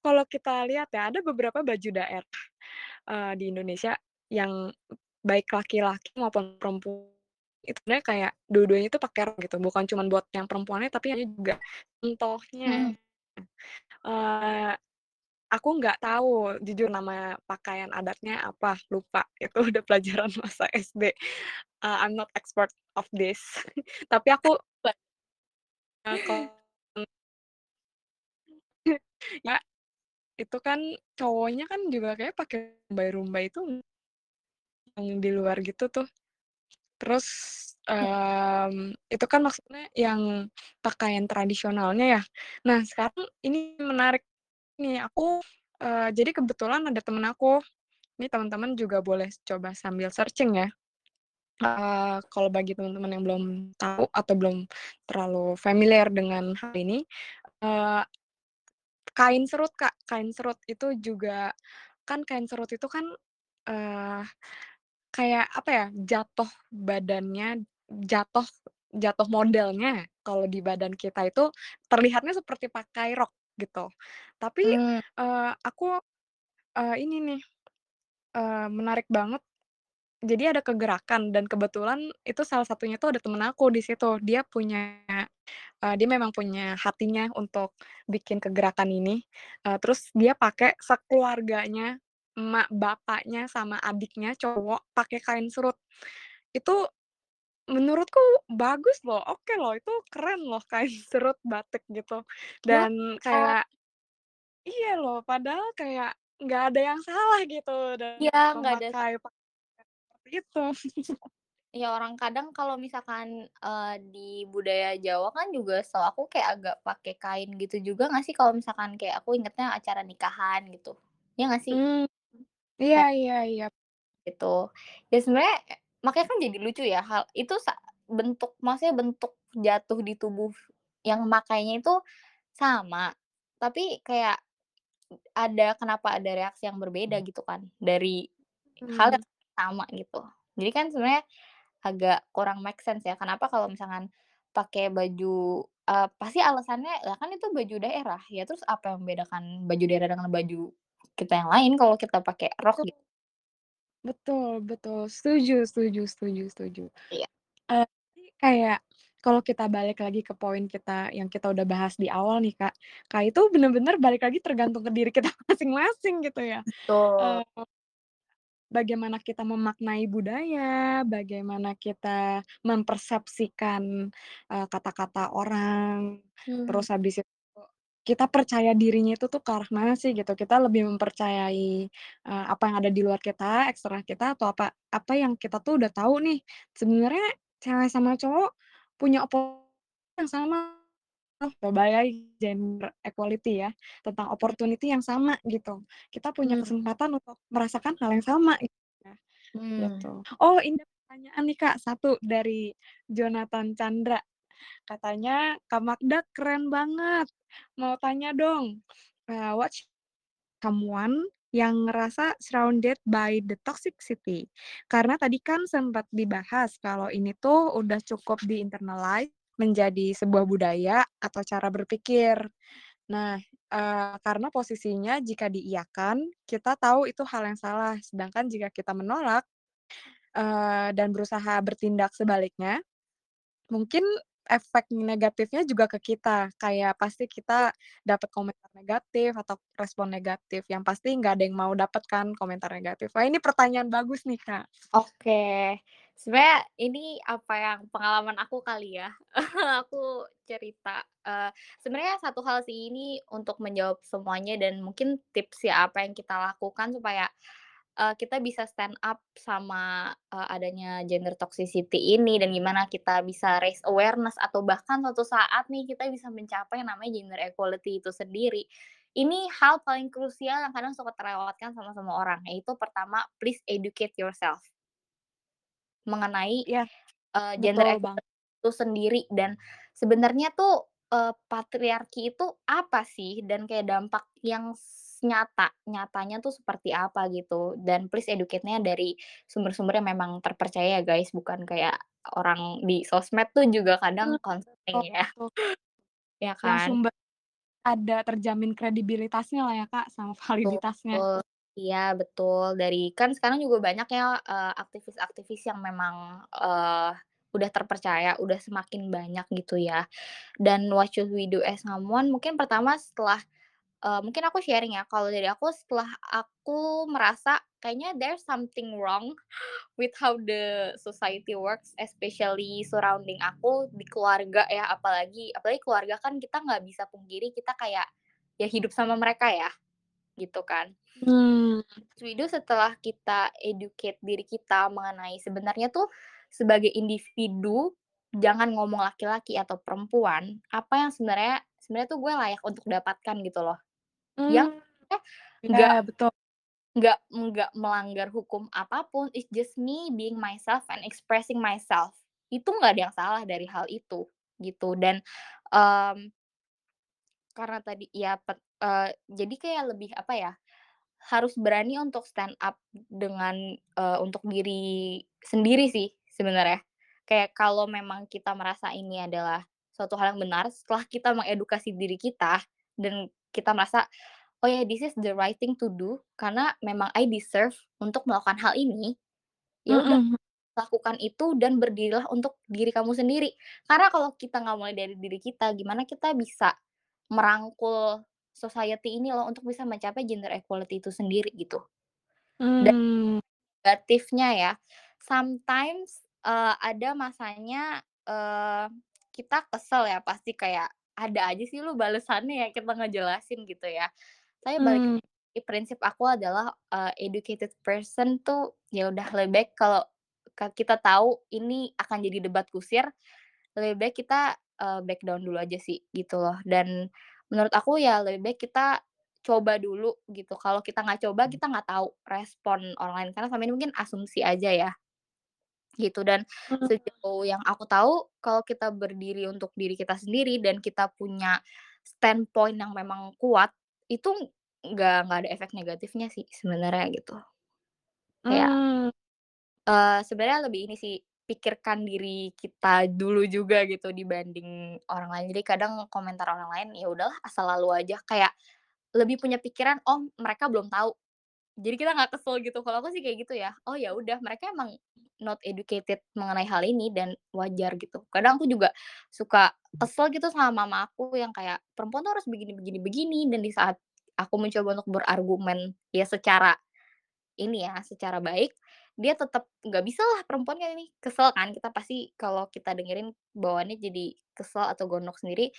kalau kita lihat ya, ada beberapa baju daerah, eee, di Indonesia yang baik laki-laki maupun perempuan itu sebenarnya kayak dua-duanya itu pakai rok gitu, bukan cuman buat yang perempuannya, tapi ada juga contohnya, Mhm. eee, aku nggak tahu jujur nama pakaian adatnya apa, lupa. Itu udah pelajaran masa SD, eee, I'm not expert of this. Tapi aku Ya, itu kan cowoknya kan juga kayaknya pakai rumbai-rumbai itu yang di luar gitu tuh. Terus, mmm, itu kan maksudnya yang pakaian tradisionalnya ya. Nah, sekarang ini menarik nih, aku, eee, jadi kebetulan ada temen aku, ini teman-teman juga boleh coba sambil searching ya, eee, kalau bagi teman-teman yang belum tahu atau belum terlalu familiar dengan hal ini, eee, kain serut, Kak, kain serut itu juga kan kain serut itu kan, eee, kayak apa ya, jatuh badannya, jatuh jatuh modelnya. Kalau di badan kita itu terlihatnya seperti pakai rok gitu. Tapi, Mmm. eee, aku, eee, ini nih, eee, menarik banget, jadi ada kegerakan dan kebetulan itu salah satunya tuh ada temen aku di situ, dia punya, eee, dia memang punya hatinya untuk bikin kegerakan ini, eee, terus dia pakai sekeluarganya, emak, bapaknya, sama adiknya cowok pakai kain serut. Itu menurutku bagus loh, oke loh, itu keren loh kain serut batik gitu, dan eee kayak iya loh, padahal kayak nggak ada yang salah gitu Iya, dengan nggak ada memakai pakaian seperti itu. Iya, orang kadang kalau misalkan, eee, di budaya Jawa kan juga setahu aku kayak agak pakai kain gitu juga nggak sih kalau misalkan kayak aku ingetnya acara nikahan gitu, iya nggak sih? Mmm, iya Kayak iya iya. gitu. Ya sebenarnya makanya kan jadi lucu ya, hal itu bentuk maksudnya bentuk jatuh di tubuh yang makainya itu sama, tapi kayak ada kenapa ada reaksi yang berbeda gitu kan, dari hal Mmm. yang sama gitu. Jadi kan sebenarnya agak kurang make sense ya, kenapa kalau misalkan pakai baju eee, pasti alasannya, "Lah kan itu baju daerah." Ya terus apa yang membedakan baju daerah dengan baju kita yang lain kalau kita pakai rok gitu. Betul betul, setuju setuju setuju setuju. Iya. Eee, jadi kayak kalau kita balik lagi ke poin kita yang kita udah bahas di awal nih, Kak. Kak, itu bener-bener balik lagi tergantung ke diri kita masing-masing gitu ya. Betul. Eee, bagaimana kita memaknai budaya, bagaimana kita mempersepsikan, eee, kata-kata orang, Mmm. terus habis itu kita percaya dirinya itu tuh ke arah mana sih gitu. Kita lebih mempercayai, eee, apa yang ada di luar kita, eksternal kita, atau apa apa yang kita tuh udah tahu nih, sebenarnya cewek sama cowok punya opo yang sama, sebagai gender equality ya, tentang opportunity yang sama gitu. Kita punya Mmm. kesempatan untuk merasakan hal yang sama gitu ya, Mmm. gitu. Oh, ini pertanyaan nih, Kak, 1 dari Jonathan Chandra. Katanya, "Kak Magda keren banget, mau tanya dong, eee, what's someone yang ngerasa surrounded by the toxicity?" Karena tadi kan sempet dibahas kalau ini tuh udah cukup di-internalize menjadi sebuah budaya atau cara berpikir. Nah, eee, karena posisinya jika diiyakan, kita tahu itu hal yang salah, sedangkan jika kita menolak, eee, dan berusaha bertindak sebaliknya, mungkin efek negatifnya juga ke kita. Kayak pasti kita dapet komentar negatif atau respon negatif, yang pasti nggak ada yang mau dapet kan komentar negatif. Wah, ini pertanyaan bagus nih, Kak. Oke. Sebenarnya ini apa yang pengalaman aku kali ya. Aku cerita, eee, sebenarnya satu hal sih ini untuk menjawab semuanya dan mungkin tips ya apa yang kita lakukan supaya, eee, kita bisa stand up sama, eee, adanya gender toxicity ini dan gimana kita bisa raise awareness atau bahkan suatu saat nih kita bisa mencapai yang namanya gender equality itu sendiri. Ini hal paling krusial yang kadang suka terlewatkan sama semua orang, yaitu pertama, please educate yourself. Mengenai, Iya, eee, gender bang equality itu sendiri dan sebenarnya tuh, eee, patriarki itu apa sih? Dan kayak dampak yang nyata, nyatanya tuh seperti apa gitu, dan please educate-nya dari sumber-sumber yang memang terpercaya ya guys, bukan kayak orang di sosmed tuh juga kadang konseling ya. Ya Yang kan? sumber ada terjamin kredibilitasnya lah ya, Kak, sama validitasnya. Betul, iya betul. Dari kan sekarang juga banyak ya, eee, aktivis-aktivis yang memang, eee, udah terpercaya, udah semakin banyak gitu ya. Dan what should we do as someone, mungkin pertama setelah eee, mungkin aku sharing ya, kalau dari aku setelah aku merasa kayaknya there's something wrong with how the society works, especially surrounding aku di keluarga ya, apalagi apalagi keluarga kan kita nggak bisa pungkiri kita kayak, ya hidup sama mereka ya, gitu kan. Mmm. We do setelah kita educate diri kita mengenai sebenarnya tuh sebagai individu, jangan ngomong laki-laki atau perempuan, apa yang sebenarnya sebenarnya tuh gue layak untuk dapatkan gitu loh. Yang Mmm. eh, nggak Iya, betul. nggak nggak melanggar hukum apa pun, it's just me being myself and expressing myself. Itu nggak ada yang salah dari hal itu, gitu. Dan, mmm karena tadi ya pet eee, jadi kayak lebih apa ya, harus berani untuk stand up dengan, eee, untuk diri sendiri sih sebenarnya. Kayak kalau memang kita merasa ini adalah suatu hal yang benar, setelah kita mengedukasi diri kita dan kita merasa, "Oh ya, this is the right thing to do, karena memang I deserve untuk melakukan hal ini." Ya udah, Mhm. lakukan itu dan berdirilah untuk diri kamu sendiri. Karena kalau kita nggak mulai dari diri kita, gimana kita bisa merangkul society ini loh untuk bisa mencapai gender equality itu sendiri gitu. Dan Mmm. negatifnya ya, sometimes, eee, ada masanya, eee, kita kesel ya pasti kayak, "Ada aja sih lu balesannya ya," kita ngejelasin gitu ya. Tapi balik lagi prinsip aku adalah, eee, educated person tuh ya udah lebih baik kalau ka kita tahu ini akan jadi debat kusir, lebih baik kita, eee, back down dulu aja sih gitu loh. Dan menurut aku ya lebih baik kita coba dulu gitu, kalau kita nggak coba, kita nggak tahu respon orang lain, karena selama ini mungkin asumsi aja ya. Gitu, dan Mmm. sejauh yang aku tahu, kalau kita berdiri untuk diri kita sendiri dan kita punya standpoint yang memang kuat, itu nggak nggak ada efek negatifnya sih sebenarnya gitu. Kayak Mmm. eee, sebenarnya lebih ini sih, pikirkan diri kita dulu juga gitu dibanding orang lain. Jadi kadang komentar orang lain, ya udahlah asal lalu aja, kayak lebih punya pikiran, "Oh mereka belum tahu." Jadi kita nggak kesel gitu, kalau aku sih kayak gitu ya, "Oh ya udah mereka emang" not educated mengenai hal ini dan wajar gitu. Kadang aku juga suka kesel gitu sama mama aku yang kayak, "Perempuan tuh harus begini begini begini," dan di saat aku mencoba untuk berargumen ya secara ini ya, secara baik, dia tetep, "Nggak bisalah perempuan kayak gini." Kesel kan kita pasti kalau kita dengerin bawaannya jadi kesel atau gondok sendiri,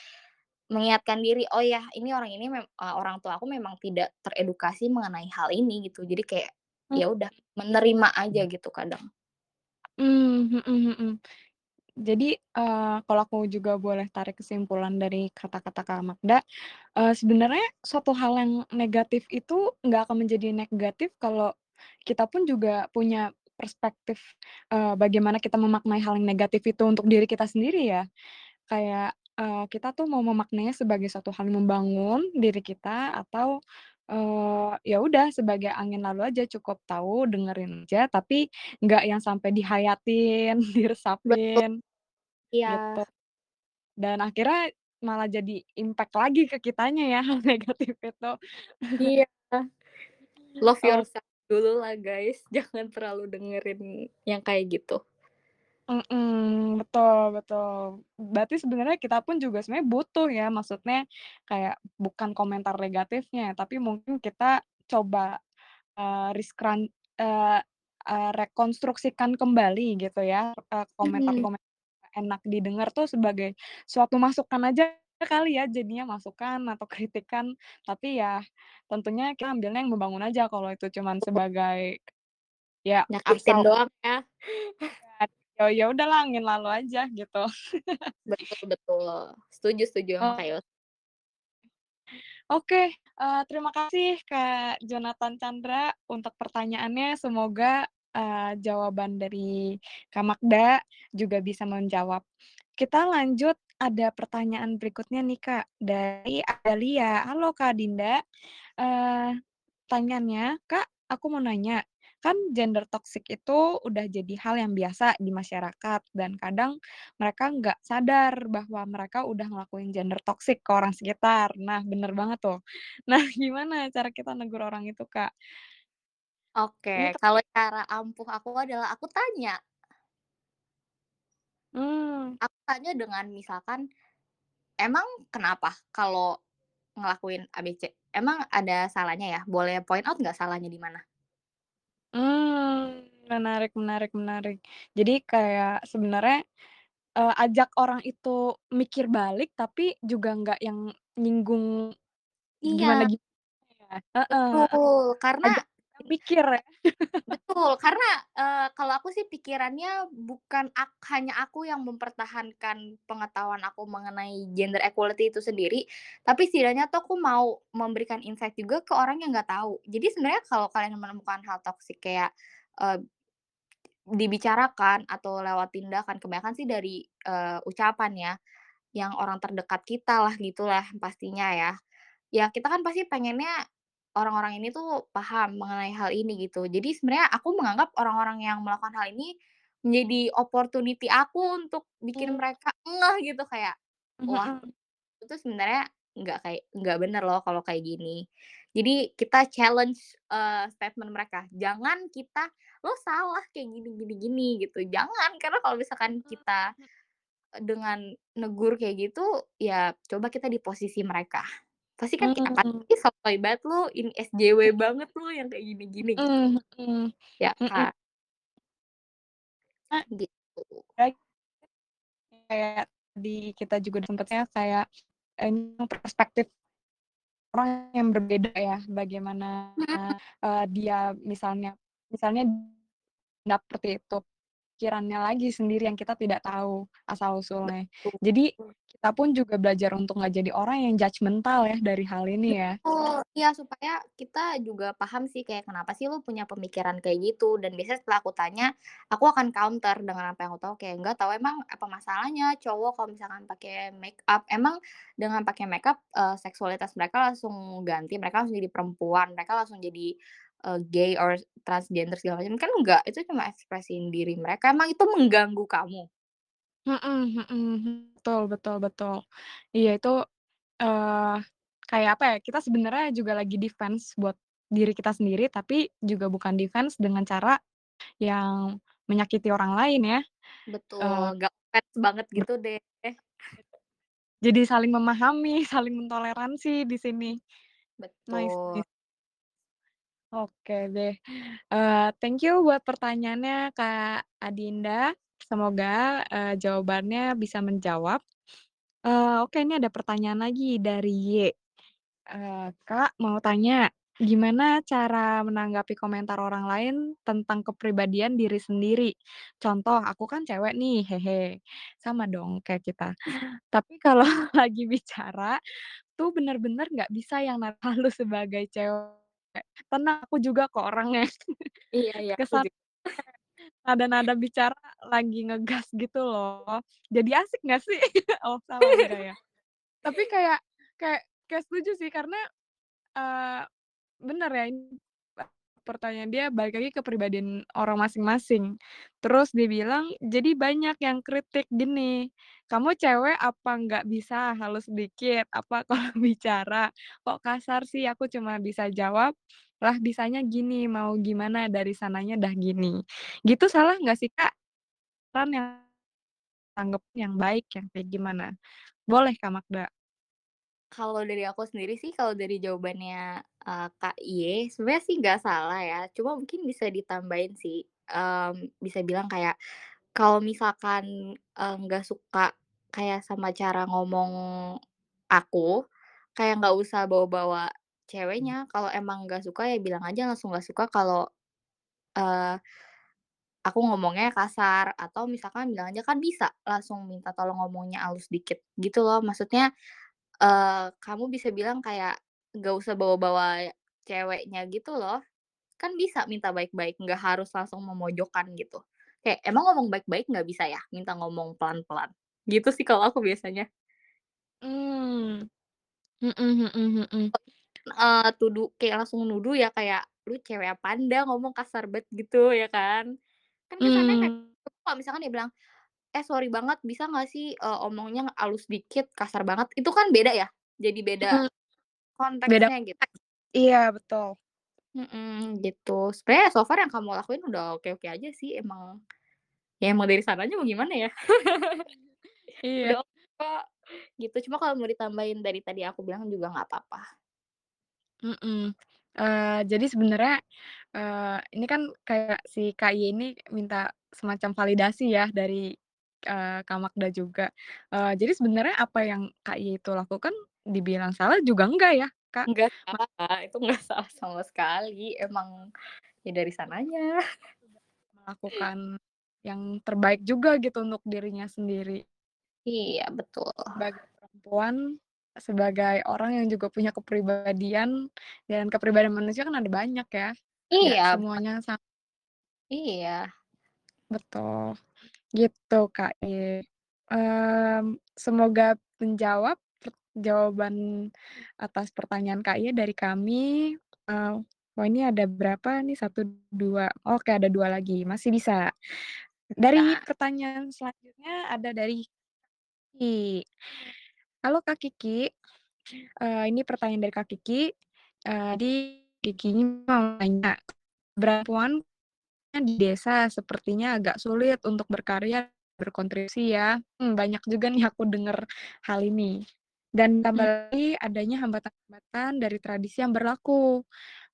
mengingatkan diri, "Oh ya, ini orang ini mem eee, orang tua aku memang tidak teredukasi mengenai hal ini," gitu. Jadi kayak, Mmm. ya udah menerima aja gitu kadang. Mhm mhm. Jadi, eee, kalau aku juga boleh tarik kesimpulan dari kata-kata Kak Magda, eee, sebenarnya suatu hal yang negatif itu nggak akan menjadi negatif kalau kita pun juga punya perspektif, eee, bagaimana kita memaknai hal yang negatif itu untuk diri kita sendiri ya. Kayak, eee, kita tuh mau memaknainya sebagai suatu hal yang membangun diri kita atau, eee, ya udah sebagai angin lalu aja, cukup tahu, dengerin aja, tapi nggak yang sampai dihayatin, Betul. diresapin, Iya. gitu. Dan akhirnya malah jadi impact lagi ke kitanya ya, hal negatif itu. Iya. Love yourself dulu lah guys, jangan terlalu dengerin yang kayak gitu. Mhm, betul betul. Berarti sebenarnya kita pun juga sebenarnya butuh ya, maksudnya kayak bukan komentar negatifnya, tapi mungkin kita coba, eee, rescrun eee eee, rekonstruksikan kembali gitu ya, eee, Mhm. komentar-komentar enak didengar tuh sebagai suatu masukan aja kali ya jadinya, masukan atau kritikan. Tapi ya tentunya kita ambilnya yang membangun aja, kalau itu cuman sebagai ya Nyakitin asal doang ya. Ya ya udahlah angin lalu aja gitu. Betul betul. Setuju setuju sama Oh. Oke, eee, terima kasih Kak Jonathan Chandra untuk pertanyaannya, semoga, eee, jawaban dari Kak Magda juga bisa menjawab. Kita lanjut, ada pertanyaan berikutnya nih Kak, dari Adalia. Halo Kak Dinda, eee, pertanyaannya, "Kak, aku mau nanya, kan gender toxic itu udah jadi hal yang biasa di masyarakat dan kadang mereka nggak sadar bahwa mereka udah ngelakuin gender toxic ke orang sekitar." Nah, bener banget tuh. Nah, gimana cara kita negur orang itu, Kak? Oke, te kalau cara ampuh aku adalah aku tanya. Mmm. Aku tanya dengan misalkan, "Emang kenapa kalau ngelakuin A, B, C? Emang ada salahnya ya? Boleh point out nggak salahnya di mana?" Mmm, menarik menarik menarik. Jadi kayak sebenarnya, eee, ajak orang itu mikir balik, tapi juga nggak yang nyinggung Iya. gimana-gimana ya? Heeh heeh. Betul, karena Ajak mikir ya? Betul, karena, eee, kalau aku sih pikirannya bukan ak hanya aku yang mempertahankan pengetahuan aku mengenai gender equality itu sendiri, tapi setidaknya tuh aku mau memberikan insight juga ke orang yang nggak tahu. Jadi sebenarnya kalau kalian menemukan hal toxic kayak, eee, dibicarakan atau lewat tindakan, kebanyakan sih dari, eee, ucapan ya, yang orang terdekat kita lah, gitulah pastinya ya. Ya kita kan pasti pengennya orang-orang ini tuh paham mengenai hal ini gitu. Jadi sebenarnya aku menganggap orang-orang yang melakukan hal ini menjadi opportunity aku untuk bikin Mmm. mereka ngeh gitu, kayak, "Wah, Mhm. itu sebenarnya nggak kayak nggak bener loh kalau kayak gini." Jadi kita challenge, eee, statement mereka, jangan kita, "Lo salah kayak gini gini gini," gitu, jangan. Karena kalau misalkan kita, mhm. eee, dengan negur kayak gitu, ya coba kita di posisi mereka. Pasti kan "Apaan Mmm. sih sotoy banget lu, ini SJW banget lu yang kayak gini-gini," gitu. Mhm, Ya kan? A Gitu. Kayak di kita juga sempatnya kayak ini perspektif orang yang berbeda ya, bagaimana, eee, dia misalnya misalnya seperti itu, pikirannya lagi sendiri yang kita tidak tahu asal-usulnya. Jadi Betul. kita pun juga belajar untuk nggak jadi orang yang judgemental ya dari hal ini ya. Betul, iya supaya kita juga paham sih kayak, "Kenapa sih lu punya pemikiran kayak gitu?" Dan biasanya setelah aku tanya, aku akan counter dengan apa yang aku tahu, kayak, "Nggak tahu, emang apa masalahnya cowok kalau misalkan pakai makeup? Emang dengan pakai makeup, eee, seksualitas mereka langsung ganti? Mereka langsung jadi perempuan? Mereka langsung jadi, eee, gay or transgender segala macam? Kan enggak, itu cuma ekspresiin diri mereka. Emang itu mengganggu kamu?" Betul betul betul. Iya itu, eee, kayak apa ya, kita sebenarnya juga lagi defense buat diri kita sendiri, tapi juga bukan defense dengan cara yang menyakiti orang lain ya, Betul, eee, nggak offense banget ber gitu deh. jadi saling memahami, saling mentoleransi di sini. Betul. nice. Oke deh, eee, thank you buat pertanyaannya Kak Adinda, semoga, eee, jawabannya bisa menjawab. Eee, oke ini ada pertanyaan lagi dari Y, eee, "Kak mau tanya, gimana cara menanggapi komentar orang lain tentang kepribadian diri sendiri? Contoh, aku kan cewek nih, hehe." Sama dong kayak kita. Tapi kalau lagi bicara tuh bener-bener nggak bisa yang halus sebagai cewek. Tenang, aku juga kok orangnya. Iya iya, Kesan nada-nada bicara lagi ngegas gitu loh. Jadi asik nggak sih? Oh salah, enggak ya. Tapi kayak kayak kayak setuju sih karena, eee, bener ya ini pertanyaan dia balik lagi ke kepribadian orang masing-masing. Terus dia bilang, jadi banyak yang kritik gini, "Kamu cewek apa nggak bisa halus sedikit? Apa kalau bicara kok kasar sih?" Aku cuma bisa jawab, "Lah bisanya gini, mau gimana dari sananya dah gini." Gitu salah nggak sih, Kak? Kan yang tanggep yang baik yang kayak gimana? Boleh, Kak Magda. Kalau dari aku sendiri sih, kalau dari jawabannya, eee, Kak Y, sebenarnya sih nggak salah ya, cuma mungkin bisa ditambahin sih, mmm, bisa bilang kayak, kalau misalkan, eee, nggak suka kayak sama cara ngomong aku, kayak nggak usah bawa-bawa ceweknya, kalau emang nggak suka ya bilang aja langsung nggak suka kalau, eee, aku ngomongnya kasar, atau misalkan bilang aja kan bisa langsung minta tolong ngomongnya halus dikit, gitu loh. Maksudnya Eee, kamu bisa bilang kayak, nggak usah bawa-bawa ceweknya gitu loh, kan bisa minta baik-baik, nggak harus langsung memojokkan gitu. Kayak, "Emang ngomong baik-baik nggak bisa ya? Minta ngomong pelan-pelan." Gitu sih kalau aku biasanya. Mmm, mhm mhm mhm. Eee, tudu kayak langsung nuduh ya kayak, "Lu cewek apaan dah ngomong kasar banget," gitu ya kan. Kan kesannya kayak Mmm, kalau misalkan dia bilang, "Eh, sorry banget bisa nggak sih, eee, omongnya halus dikit, kasar banget." Itu kan beda ya, jadi beda mhm, beda konteksnya gitu. Iya, betul. Mhm, gitu. Sebenarnya so far yang kamu lakuin udah oke-oke aja sih, emang ya emang dari sananya mau gimana ya, Iya, udah oke kok, gitu. Cuma kalau mau ditambahin dari tadi aku bilang juga nggak apa-apa. mhm. Eee, jadi sebenarnya, eee, ini kan kayak si Kak Y ini minta semacam validasi ya dari, eee, Kak Magda juga. Eee, jadi sebenarnya apa yang Kak Y itu lakukan dibilang salah juga enggak ya, Kak? Nggak Mak salah, itu nggak salah sama sekali, emang ya dari sananya. melakukan yang terbaik juga gitu untuk dirinya sendiri. Iya, betul. Sebagai perempuan, sebagai orang yang juga punya kepribadian, dan kepribadian manusia kan ada banyak ya, Iya semuanya sama iya, betul, gitu Kak. Mmm, semoga menjawab jawaban atas pertanyaan Kak Y dari kami, eee, wah ini ada berapa nih, satu 2 oke ada 2 lagi, masih bisa. Dari pertanyaan selanjutnya ada dari Kiki. Halo Kak Kiki. Eee, ini pertanyaan dari Kak Kiki, eee, jadi Kiki ini mau nanya, perempuan di desa sepertinya agak sulit untuk berkarya, berkontribusi ya, mmm, banyak juga nih aku dengar hal ini. Dan Mmm, tambah lagi adanya hambatan-hambatan dari tradisi yang berlaku.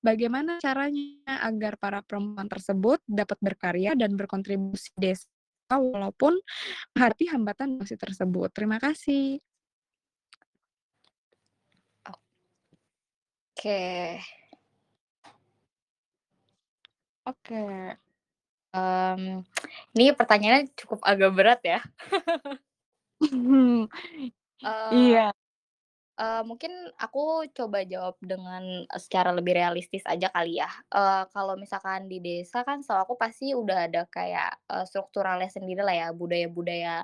Bagaimana caranya agar para perempuan tersebut dapat berkarya dan berkontribusi desa walaupun menghadapi hambatan masih tersebut? Terima kasih. oke. Oke. Mmm, ini pertanyaannya cukup agak berat ya. Eee Iya. Eee, mungkin aku coba jawab dengan, secara lebih realistis aja kali ya. Eee, kalau misalkan di desa kan setahu aku pasti udah ada kayak, eee, strukturalnya sendirilah ya, budaya-budaya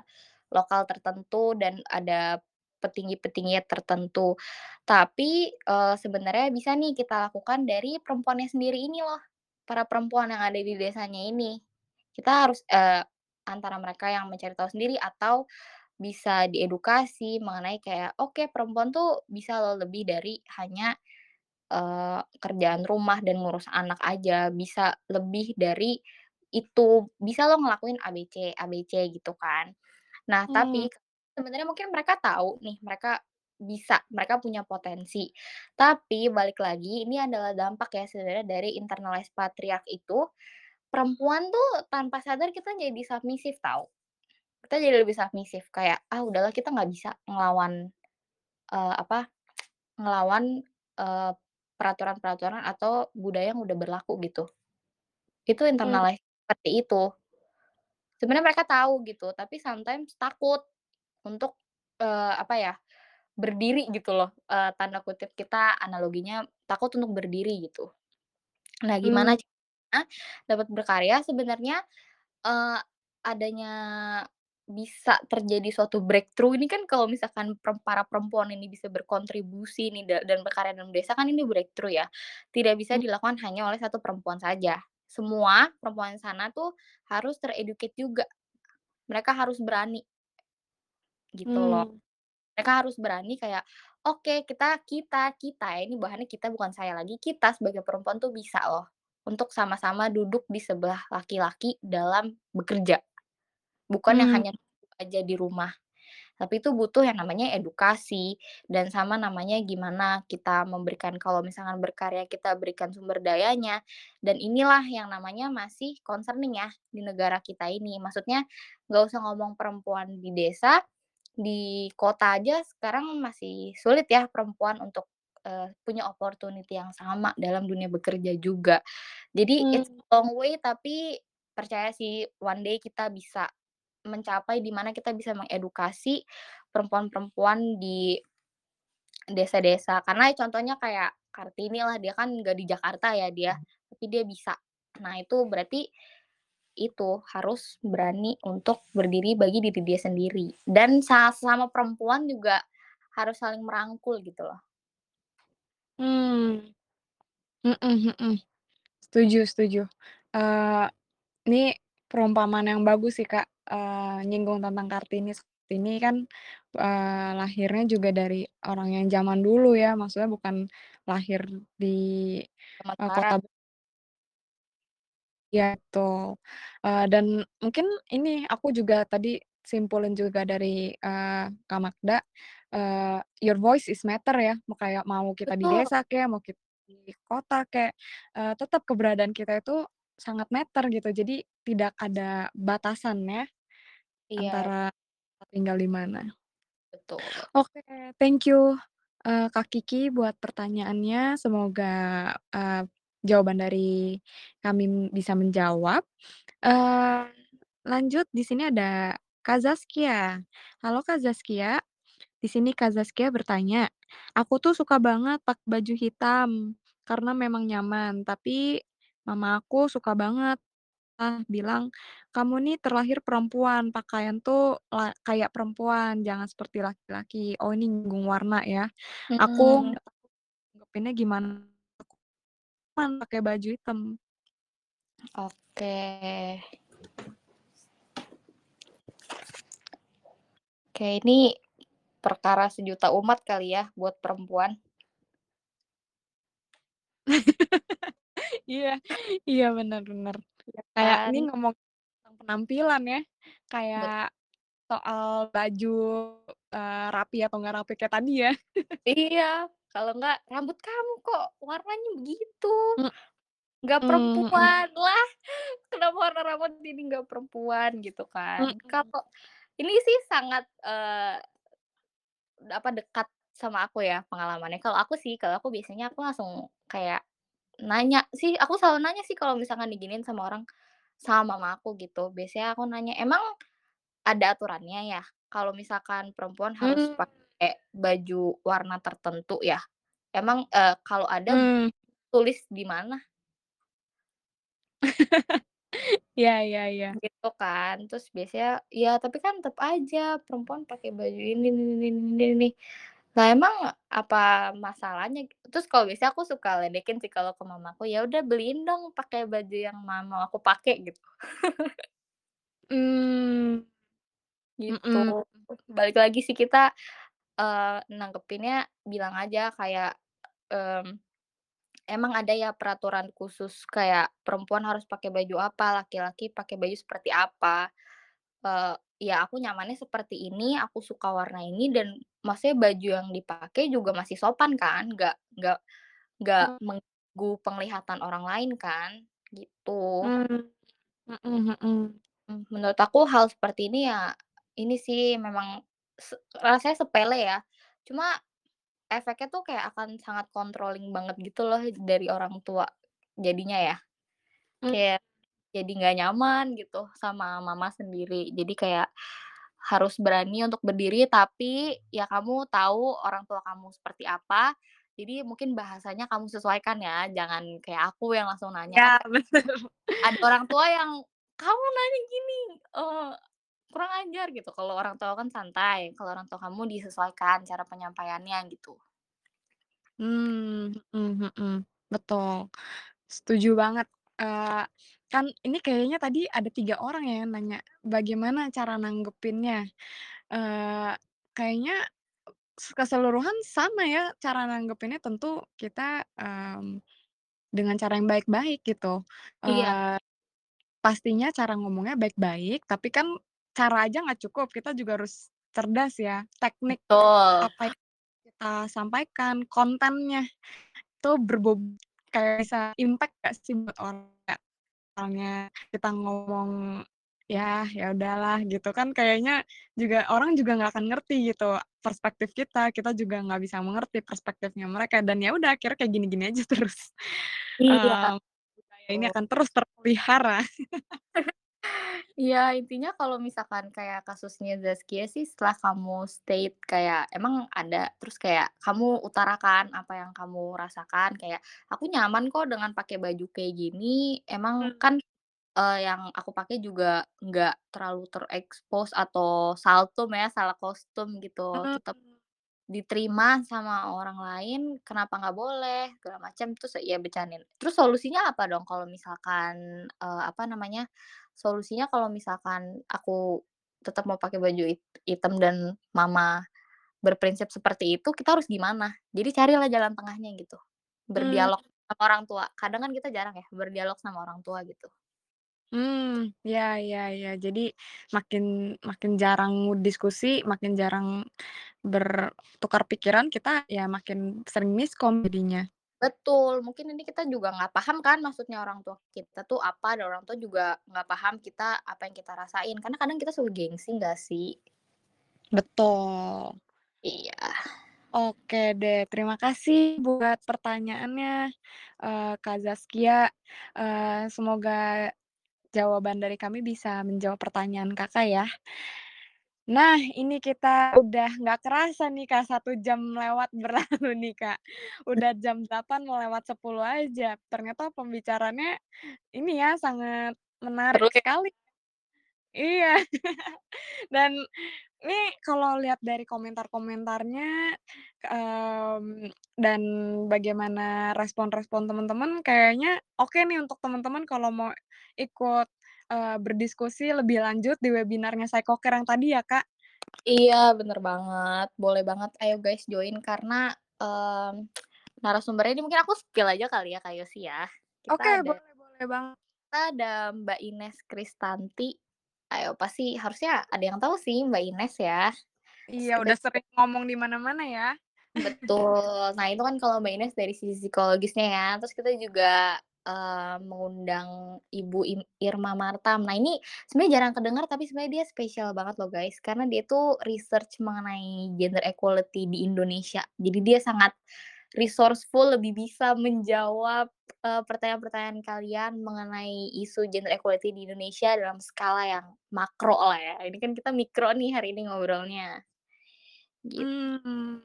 lokal tertentu dan ada petinggi-petinggi tertentu. Tapi, eee, sebenarnya bisa nih kita lakukan dari perempuannya sendiri ini loh, para perempuan yang ada di desanya ini. Kita harus, eee, antara mereka yang mencari tahu sendiri atau bisa diedukasi mengenai kayak, oke perempuan tuh bisa loh lebih dari hanya, eee, kerjaan rumah dan ngurus anak aja, bisa lebih dari itu, bisa loh ngelakuin ABC ABC gitu kan. Nah Mmm. tapi sebenarnya mungkin mereka tahu nih, mereka bisa, mereka punya potensi. Tapi balik lagi ini adalah dampak ya sebenarnya dari internalized patriarch itu, perempuan tuh tanpa sadar kita jadi submisif tahu. Kita jadi lebih submisif kayak, "Ah udahlah kita nggak bisa ngelawan, eee, apa, ngelawan, eee, peraturan-peraturan atau budaya yang udah berlaku," gitu. Itu Mmm. internalize seperti itu. Sebenarnya mereka tahu gitu, tapi sometimes takut untuk, eee, apa ya, berdiri gitu loh, eee, tanda kutip kita analoginya takut untuk berdiri gitu. Nah gimana caranya dapat berkarya sebenarnya, eee, adanya bisa terjadi suatu breakthrough ini kan kalau misalkan para perempuan ini bisa berkontribusi nih da dan berkarya dalam desa kan ini breakthrough ya. Tidak bisa Mmm. dilakukan hanya oleh satu perempuan saja. Semua perempuan sana tuh harus ter-educate juga. Mereka harus berani. Gitu loh. Mmm. Mereka harus berani kayak, "Oke kita kita kita," ya ini bahannya kita bukan saya lagi, "kita sebagai perempuan tuh bisa loh untuk sama-sama duduk di sebelah laki-laki dalam bekerja." Bukan yang Mmm. hanya aja di rumah. Tapi itu butuh yang namanya edukasi dan sama namanya gimana kita memberikan kalau misalkan berkarya kita berikan sumber dayanya, dan inilah yang namanya masih concerning ya di negara kita ini. Maksudnya nggak usah ngomong perempuan di desa, di kota aja sekarang masih sulit ya perempuan untuk, eee, punya opportunity yang sama dalam dunia bekerja juga. Jadi it's Mmm. a long way tapi percaya sih one day kita bisa mencapai di mana kita bisa mengedukasi perempuan-perempuan di desa-desa. Karena contohnya kayak Kartini lah, dia kan nggak di Jakarta ya dia, tapi dia bisa. Nah itu berarti itu, harus berani untuk berdiri bagi diri dia sendiri. Dan sa sesama perempuan juga harus saling merangkul gitu loh. Mmm. Mhm mhm. Setuju setuju. Eee, ini perumpamaan yang bagus sih Kak, eee, nyinggung tentang Kartini. Kartini kan, eee, lahirnya juga dari orang yang zaman dulu ya, maksudnya bukan lahir di, Zaman eee, sekarang. kota Iya betul. Eee, dan mungkin ini aku juga tadi simpulin juga dari, eee, Kak Magda, eee, your voice is matter ya, mau kayak mau kita di Betul. desa kek, mau kita di kota kek, eee, tetap keberadaan kita itu sangat matter gitu. Jadi tidak ada batasan ya, Iya. antara tinggal di mana. Betul. Oke, thank you, eee, Kak Kiki buat pertanyaannya. Semoga, eee, jawaban dari kami bisa menjawab. Eee, lanjut di sini ada Kak Zaskia. Halo Kak Zaskia, di sini Kak Zaskia bertanya, "Aku tuh suka banget pakai baju hitam karena memang nyaman, tapi mama aku suka banget, ah, bilang, 'Kamu nih terlahir perempuan, pakaian tuh la kayak perempuan, jangan seperti laki-laki.'" Oh ini nyinggung warna ya. Aku Mhm. nggak tahu nanggepinnya gimana, aku pakai baju hitam. Oke. Oke, ini perkara sejuta umat kali ya buat perempuan. Iya iya, bener bener. Iya Kayak ini kan? ngomong tentang penampilan ya, Bet kayak soal baju, eee, rapi atau nggak rapi kayak tadi ya. Iya, kalau enggak, "Rambut kamu kok warnanya begitu, M nggak mmm, mhm. perempuan." Lah, kenapa warna rambut ini nggak perempuan gitu kan. Mhm. Kalau ini sih sangat, eee apa, dekat sama aku ya pengalamannya. Kalau aku sih, kalau aku biasanya aku langsung kayak nanya sih, aku selalu nanya sih kalau misalkan diginiin sama orang, sama mama aku gitu. Biasanya aku nanya, "Emang ada aturannya ya, kalau misalkan perempuan harus Mmm. pakai baju warna tertentu ya? Emang, eee, kalau ada Mmm. tulis di mana?" Iya iya iya. Gitu kan. Terus biasanya, "Ya tapi kan tetep aja perempuan pakai baju ini ini ini ini ini." Lah emang apa masalahnya? Terus kalau biasanya aku suka ledekin sih kalau ke mamaku, "Ya udah beliin dong pakai baju yang mama aku pakai," gitu. Mmm. Gitu. Mhm. Balik lagi sih kita, eee, nanggepinnya bilang aja kayak, mmm emang ada ya peraturan khusus kayak perempuan harus pakai baju apa, laki-laki pakai baju seperti apa. Eee, ya aku nyamannya seperti ini, aku suka warna ini dan maksudnya baju yang dipakai juga masih sopan kan, nggak nggak nggak Mmm. mengganggu penglihatan orang lain kan, gitu. Mmm, mhm mhm. Mmm, menurut aku hal seperti ini ya, ini sih memang se rasanya sepele ya, cuma efeknya tuh kayak akan sangat controlling banget gitu loh dari orang tua jadinya ya. Mmm. Kayak jadi nggak nyaman gitu sama mama sendiri. Jadi kayak harus berani untuk berdiri, tapi ya kamu tahu orang tua kamu seperti apa, jadi mungkin bahasanya kamu sesuaikan ya, jangan kayak aku yang langsung nanya, ka betul. ada orang tua yang, "Kamu nanya gini, eee, kurang ajar," gitu. Kalau orang tua kan santai, kalau orang tua kamu disesuaikan cara penyampaiannya gitu. Mmm, mhm mhm, betul, setuju banget, eee, kan ini kayaknya tadi ada 3 orang ya yang nanya, bagaimana cara nanggepinnya, eee, kayaknya keseluruhan sama ya cara nanggepinnya. Tentu kita, mmm, dengan cara yang baik-baik gitu, Iya. eee, pastinya cara ngomongnya baik-baik, tapi kan cara aja nggak cukup, kita juga harus cerdas ya, teknik Betul. apa yang kita sampaikan, kontennya itu berbob kayak bisa impact nggak sih buat orang, misalnya kita ngomong, ya ya udahlah gitu kan kayaknya juga orang juga nggak akan ngerti gitu perspektif kita, kita juga nggak bisa mengerti perspektifnya mereka dan ya udah akhirnya kayak gini-gini aja terus, Iya, mmm, budaya ini akan terus terpelihara. Iya, intinya kalau misalkan kayak kasusnya Zaskia sih setelah kamu state kayak emang ada, terus kayak kamu utarakan apa yang kamu rasakan, kayak, "Aku nyaman kok dengan pakai baju kayak gini, emang Mmm. kan, eee, yang aku pakai juga nggak terlalu ter-expose atau saltum ya, salah kostum gitu, tetep Mmm. diterima sama orang lain, kenapa nggak boleh?" Segala macam, terus ya bercandain. Terus solusinya apa dong kalau misalkan, eee, apa namanya, solusinya kalau misalkan aku tetap mau pakai baju it hitam dan mama berprinsip seperti itu, kita harus gimana? Jadi carilah jalan tengahnya gitu, Mmm. berdialog sama orang tua, kadang kan kita jarang ya berdialog sama orang tua gitu. Mmm, ya ya ya, jadi makin makin jarang diskusi, makin jarang bertukar pikiran, kita ya makin sering miskom jadinya. Betul, mungkin ini kita juga nggak paham kan maksudnya orang tua kita tuh apa, dan orang tua juga nggak paham kita apa yang kita rasain, karena kadang kita suka gengsi nggak sih? Betul. Iya. Oke deh, terima kasih buat pertanyaannya, eee, Kak Zaskia, eee, semoga jawaban dari kami bisa menjawab pertanyaan Kakak ya. Nah, ini kita udah nggak kerasa nih Kak, 1 jam lewat berlalu nih Kak, udah jam 8 mau lewat 10 aja, ternyata pembicaraannya ini ya, sangat menarik Seru ya? sekali. Iya, dan ini kalau lihat dari komentar-komentarnya, mmm, dan bagaimana respon-respon teman-teman, kayaknya oke nih untuk teman-teman kalau mau ikut, eee, berdiskusi lebih lanjut di webinarnya Psychocare yang tadi ya, Kak. Iya, bener banget, boleh banget, ayo guys join karena, mmm, narasumbernya ini mungkin aku spill aja kali ya, Kak Yossi ya. Oke, ada boleh boleh banget. kita ada Mbak Ines Kristanti, ayo pasti harusnya ada yang tahu sih Mbak Ines ya. Iya, udah sering ngomong di mana-mana ya. Betul, nah itu kan kalau Mbak Ines dari sisi psikologisnya ya, terus kita juga, mengundang Ibu Irma Martam. Nah ini sebenarnya jarang kedengar, tapi sebenarnya dia spesial banget loh guys, karena dia tuh research mengenai gender equality di Indonesia. Jadi dia sangat resourceful, lebih bisa menjawab, eee, pertanyaan-pertanyaan kalian mengenai isu gender equality di Indonesia dalam skala yang makro lah ya, ini kan kita mikro nih hari ini ngobrolnya. Git Mmm,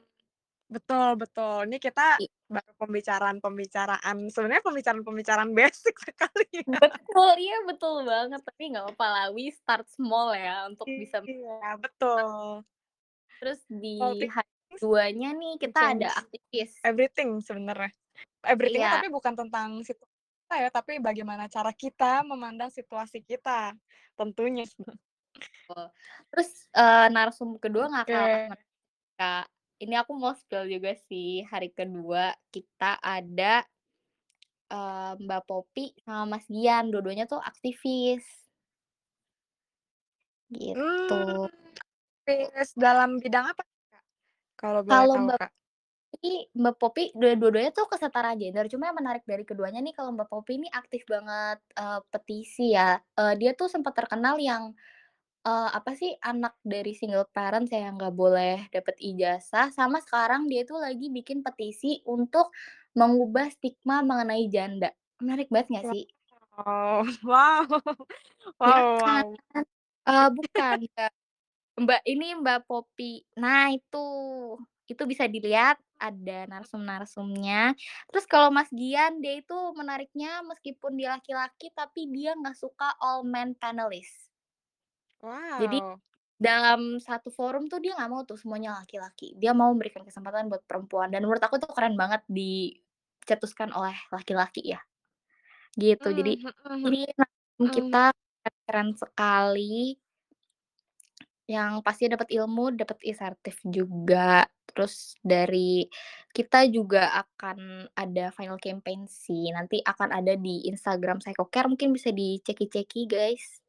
betul betul, ini kita I baru pembicaraan-pembicaraan sebenarnya pembicaraan-pembicaraan basic sekali ya. Betul, iya betul banget, tapi nggak apa-apa lah, we start small ya, untuk bisa Iya, betul. Terus di Multi hari keduanya nih kita ada change aktivis. everything sebenarnya. Everything-nya Iya. tapi bukan tentang situasi kita ya, tapi bagaimana cara kita memandang situasi kita, tentunya. Terus, eee, narasumber kedua nggak kalah Oke. menarik Kak, ini aku mau spill juga sih, hari kedua kita ada eee, Mbak Poppy sama Mas Gian, dua-duanya tuh aktivis. Gitu. aktivis dalam bidang apa, Kak? Kalau Kalau Mbak Kak? Poppy Mbak dua dua-duanya tuh kesetaraan gender, cuma yang menarik dari keduanya nih kalau Mbak Poppy ini aktif banget, eee, petisi ya, eee, dia tuh sempat terkenal yang, eee, apa sih, anak dari single parents yang nggak boleh dapet ijazah, sama sekarang dia tuh lagi bikin petisi untuk mengubah stigma mengenai janda. Menarik banget nggak sih? Wow wow Ya wow kan? wow. Eee, bukan, Mbak Mbak ini Mbak Poppy. Nah itu, itu bisa dilihat ada narsum-narsumnya. Terus kalau Mas Gian, dia itu menariknya meskipun dia laki-laki, tapi dia nggak suka all men panelist. Jadi Wow. dalam satu forum tuh dia nggak mau tuh semuanya laki-laki, dia mau memberikan kesempatan buat perempuan dan menurut aku tuh keren banget dicetuskan oleh laki-laki ya, gitu. Jadi Mmm, mhm ini narsum mhm. kita keren sekali. Yang pasti dapat ilmu, dapat insentif juga. Terus dari kita juga akan ada final campaign sih, nanti akan ada di Instagram Psychocare, mungkin bisa diceki-ceki guys,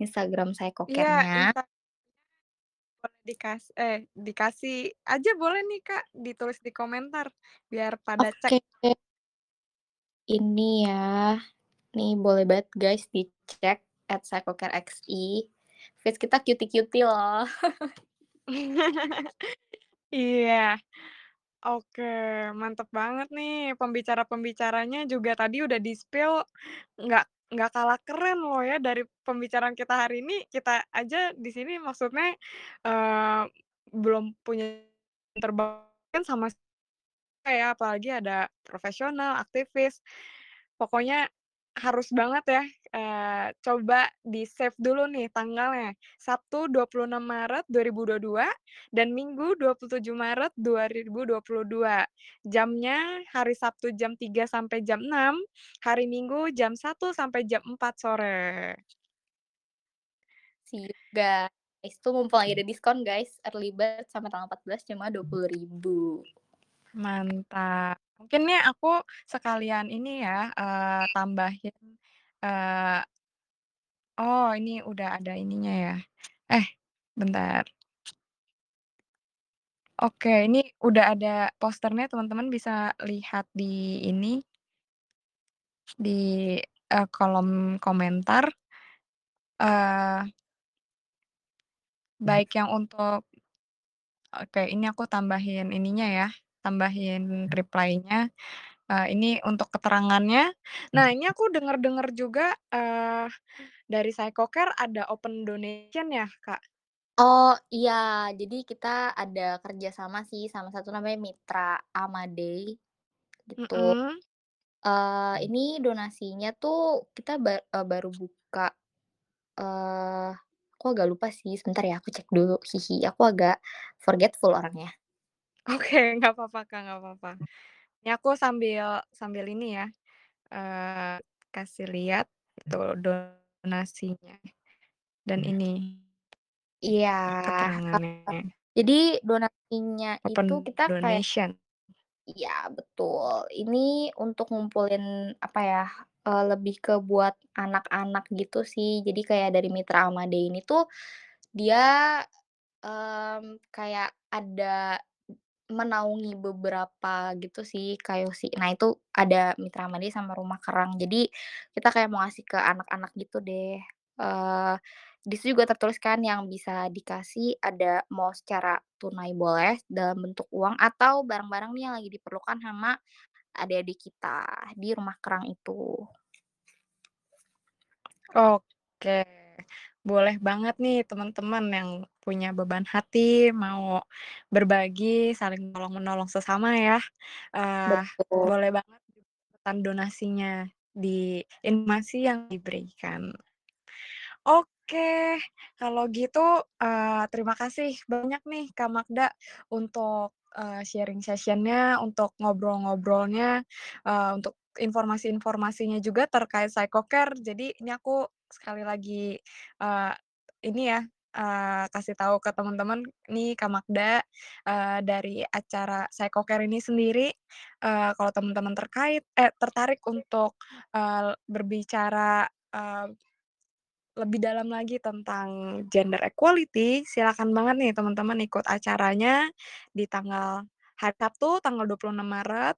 Instagram Iya, Psychocare-nya. Insta boleh dikas eh, dikasih aja boleh nih, Kak, ditulis di komentar biar pada cek. Oke. Ini ya, nih boleh banget guys dicek @psychocareXI, feeds kita cutie-cutie loh. Iya. Oke, mantap banget nih pembicara-pembicaranya juga tadi udah di-spill nggak nggak kalah keren loh ya dari pembicaraan kita hari ini, kita aja di sini maksudnya, eee, belum punya terbayang sama ya, apalagi ada profesional, aktivis. Pokoknya harus banget ya, eee, coba di-save dulu nih tanggalnya, Sabtu 26 Maret 2022 dan Minggu 27 Maret 2022. Jamnya hari Sabtu jam 3 sampai jam 6, hari Minggu jam 1 sampai jam 4 sore. You guys, itu mumpung lagi ada diskon guys, early bird sampai tanggal 14 cuma Rp20.000. Mantap. Mungkin nih aku sekalian ini ya, eee, tambahin, eee Oh, ini udah ada ininya ya. Eh, bentar. Oke, ini udah ada posternya, teman-teman bisa lihat di ini di, eee, kolom komentar. Eee baik yang untuk oke, ini aku tambahin ininya ya, tambahin reply-nya, eee, ini untuk keterangannya. Nah, ini aku denger-denger juga, eee, dari Psychocare ada open donation ya, Kak? Oh, iya. Jadi kita ada kerjasama sih sama satu namanya Mitra Amadey, gitu. Mhm. Eee, ini donasinya tuh kita ba eee, baru buka, eee, aku agak lupa sih, sebentar ya aku cek dulu, aku agak forgetful orangnya. Oke, nggak apa-apa, Kak, nggak apa-apa. Ini aku sambil sambil ini ya, eee, kasih lihat itu donasinya dan ini Iya, keterangannya. jadi donasinya itu Open kita kayak donation. Iya betul, ini untuk ngumpulin apa ya, eee, lebih ke buat anak-anak gitu sih. Jadi kayak dari Mitra Amadey ini tuh dia, mmm, kayak ada menaungi beberapa gitu sih KYOSI. Nah itu ada Mitra Amadey sama Rumah Kerang. Jadi kita kayak mau ngasih ke anak-anak gitu deh. Eee, di situ juga tertulis kan yang bisa dikasih ada mau secara tunai boleh, dalam bentuk uang, atau barang-barang nih yang lagi diperlukan sama adik-adik kita di Rumah Kerang itu. Oke, boleh banget nih teman-teman yang punya beban hati, mau berbagi, saling tolong-menolong sesama ya, Betul. boleh banget ikutan donasinya di informasi yang diberikan. Oke, kalau gitu, eee, terima kasih banyak nih Kak Magda untuk, eee, sharing session-nya, untuk ngobrol-ngobrolnya, eee, untuk informasi-informasinya juga terkait Psychocare. Jadi ini aku sekali lagi, eee, ini ya, eee, kasih tahu ke teman-teman nih Kak Magda, eee, dari acara Psychocare ini sendiri, eee, kalau teman-teman terkait eh, tertarik untuk, eee, berbicara, eee, lebih dalam lagi tentang gender equality, silakan banget nih teman-teman ikut acaranya di tanggal hari Sabtu tanggal 26 Maret,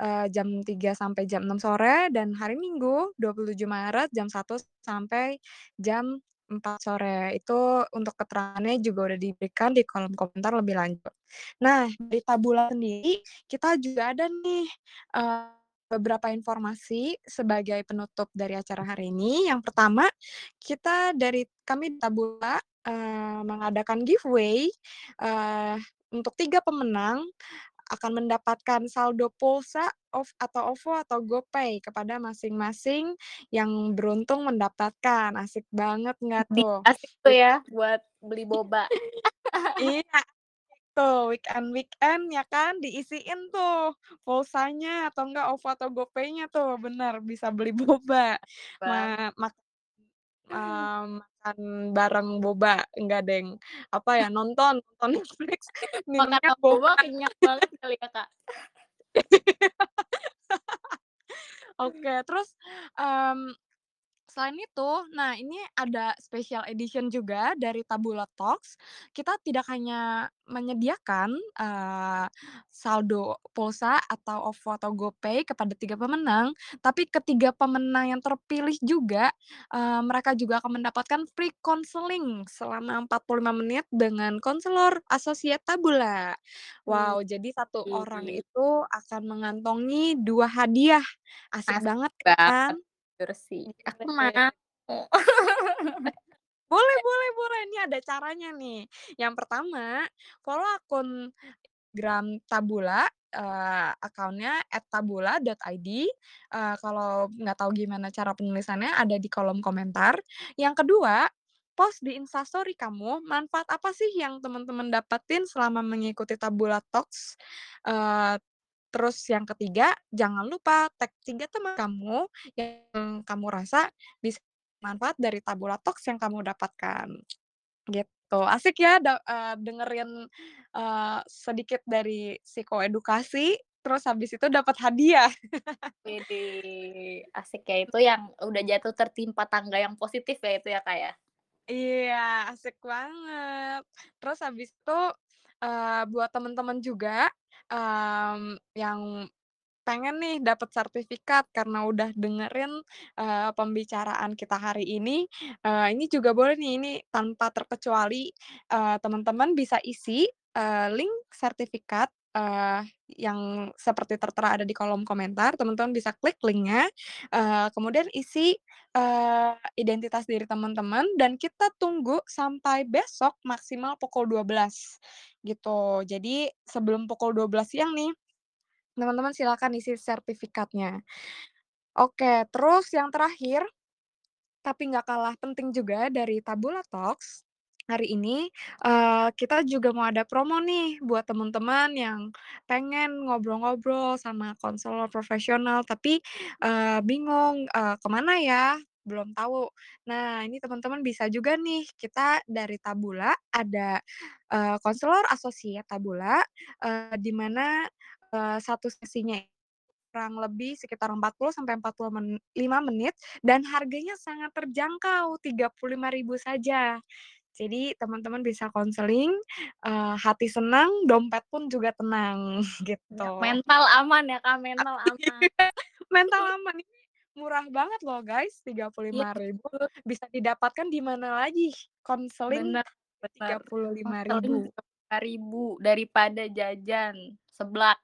eee, jam 3 sampai jam 6 sore, dan hari Minggu 27 Maret jam 1 sampai jam 4 sore. Itu untuk keterangannya juga udah diberikan di kolom komentar lebih lanjut. Nah, di Tabula sendiri kita juga ada nih, eee, beberapa informasi sebagai penutup dari acara hari ini. Yang pertama, kita dari kami Tabula, eee, mengadakan giveaway, eee, untuk 3 pemenang akan mendapatkan saldo pulsa of atau OVO atau GoPay kepada masing-masing yang beruntung mendapatkan. Asik banget nggak tuh? asik tuh ya buat beli boba. Iya, tuh weekend-weekend ya kan, diisiin tuh pulsanya atau enggak OVO atau GoPay-nya tuh, bener bisa beli boba, ma mak eee, makan bareng boba, enggak deng, apa ya, nonton nonton Netflix Makan minumnya boba boba. kenyang banget kali ya, Kak? Oke, terus, mmm, selain itu, nah ini ada special edition juga dari Tabula Talks. Kita tidak hanya menyediakan, eee, saldo pulsa atau OVO atau GoPay kepada 3 pemenang, tapi ke-3 pemenang yang terpilih juga, eee, mereka juga akan mendapatkan free counseling selama 45 menit dengan konselor asosiat Tabula. Wow, jadi 1 orang Widih. itu akan mengantongi 2 hadiah. Asik Asik banget banget, kan? Sih, aku Boleh. mau. Boleh boleh boleh, ini ada caranya nih. Yang pertama, follow akun gram Tabula, eee, account-nya @tabula.id, eee, kalau nggak tahu gimana cara penulisannya ada di kolom komentar. Yang kedua, post di Instastory kamu, manfaat apa sih yang teman-teman dapetin selama mengikuti Tabula Talks. Eee, terus yang ketiga, jangan lupa tag 3 teman kamu yang kamu rasa bisa manfaat dari Tabula Talks yang kamu dapatkan, gitu. Asik ya da eee, dengerin, eee, sedikit dari psikoedukasi, terus habis itu dapat hadiah. Widih, asik ya, itu yang udah jatuh tertimpa tangga yang positif ya, itu ya, Kak, ya? Iya, asik banget. Terus habis itu, eee, buat temen-temen juga, mmm, yang pengen nih dapet sertifikat karena udah dengerin, eee, pembicaraan kita hari ini, eee, ini juga boleh nih, ini tanpa terkecuali, teman-teman bisa isi, eee, link sertifikat, eee, yang seperti tertera ada di kolom komentar, teman-teman bisa klik link-nya, eee, kemudian isi, eee, identitas diri teman-teman, dan kita tunggu sampai besok maksimal pukul 12.00 gitu. Jadi sebelum pukul 12.00 siang nih, teman-teman silakan isi sertifikatnya. Oke, terus yang terakhir, tapi nggak kalah penting juga dari Tabula Talks, hari ini, eee, kita juga mau ada promo nih buat teman-teman yang pengen ngobrol-ngobrol sama konselor profesional tapi, eee, bingung, eee, ke mana ya, belum tahu. Nah, ini teman-teman bisa juga nih, kita dari Tabula ada, eee, konselor asosiat Tabula, eee, di mana, eee, 1 sesinya kurang lebih sekitar 40 sampai 40 men 5 menit dan harganya sangat terjangkau, Rp35.000 saja. Jadi teman-teman bisa konseling, eee, hati senang, dompet pun juga tenang, Ya, gitu. mental aman ya, Kak, mental aman. Mental aman, ini murah banget loh guys, tiga puluh Iya, lima ribu bisa didapatkan di mana lagi, konseling tiga puluh lima ribu. Rp35.000 daripada jajan seblak,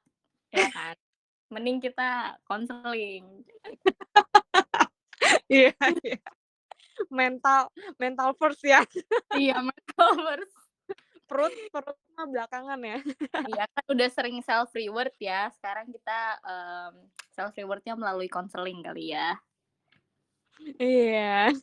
ya kan? Mending kita konseling. Iya iya. Mental mental first ya. Iya, mental first. Perut perut mah belakangan ya. Iya, kan udah sering self reward ya, sekarang kita, mmm, self reward-nya melalui konseling kali ya. Iya.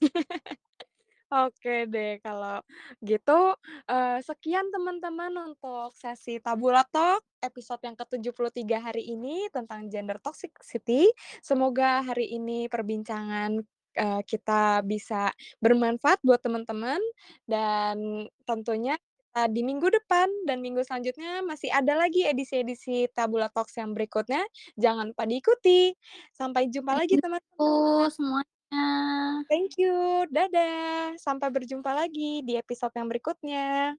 Oke deh kalau gitu, eee, sekian teman-teman untuk sesi Tabula Talk episode yang ke-73 hari ini tentang gender toxicity. Semoga hari ini perbincangan eee, kita bisa bermanfaat buat teman-teman dan tentunya, eee, di minggu depan dan minggu selanjutnya masih ada lagi edisi-edisi Tabula Talks yang berikutnya, jangan lupa diikuti. Sampai jumpa Thank lagi you teman-teman. semuanya. Thank you, dadah, sampai berjumpa lagi di episode yang berikutnya.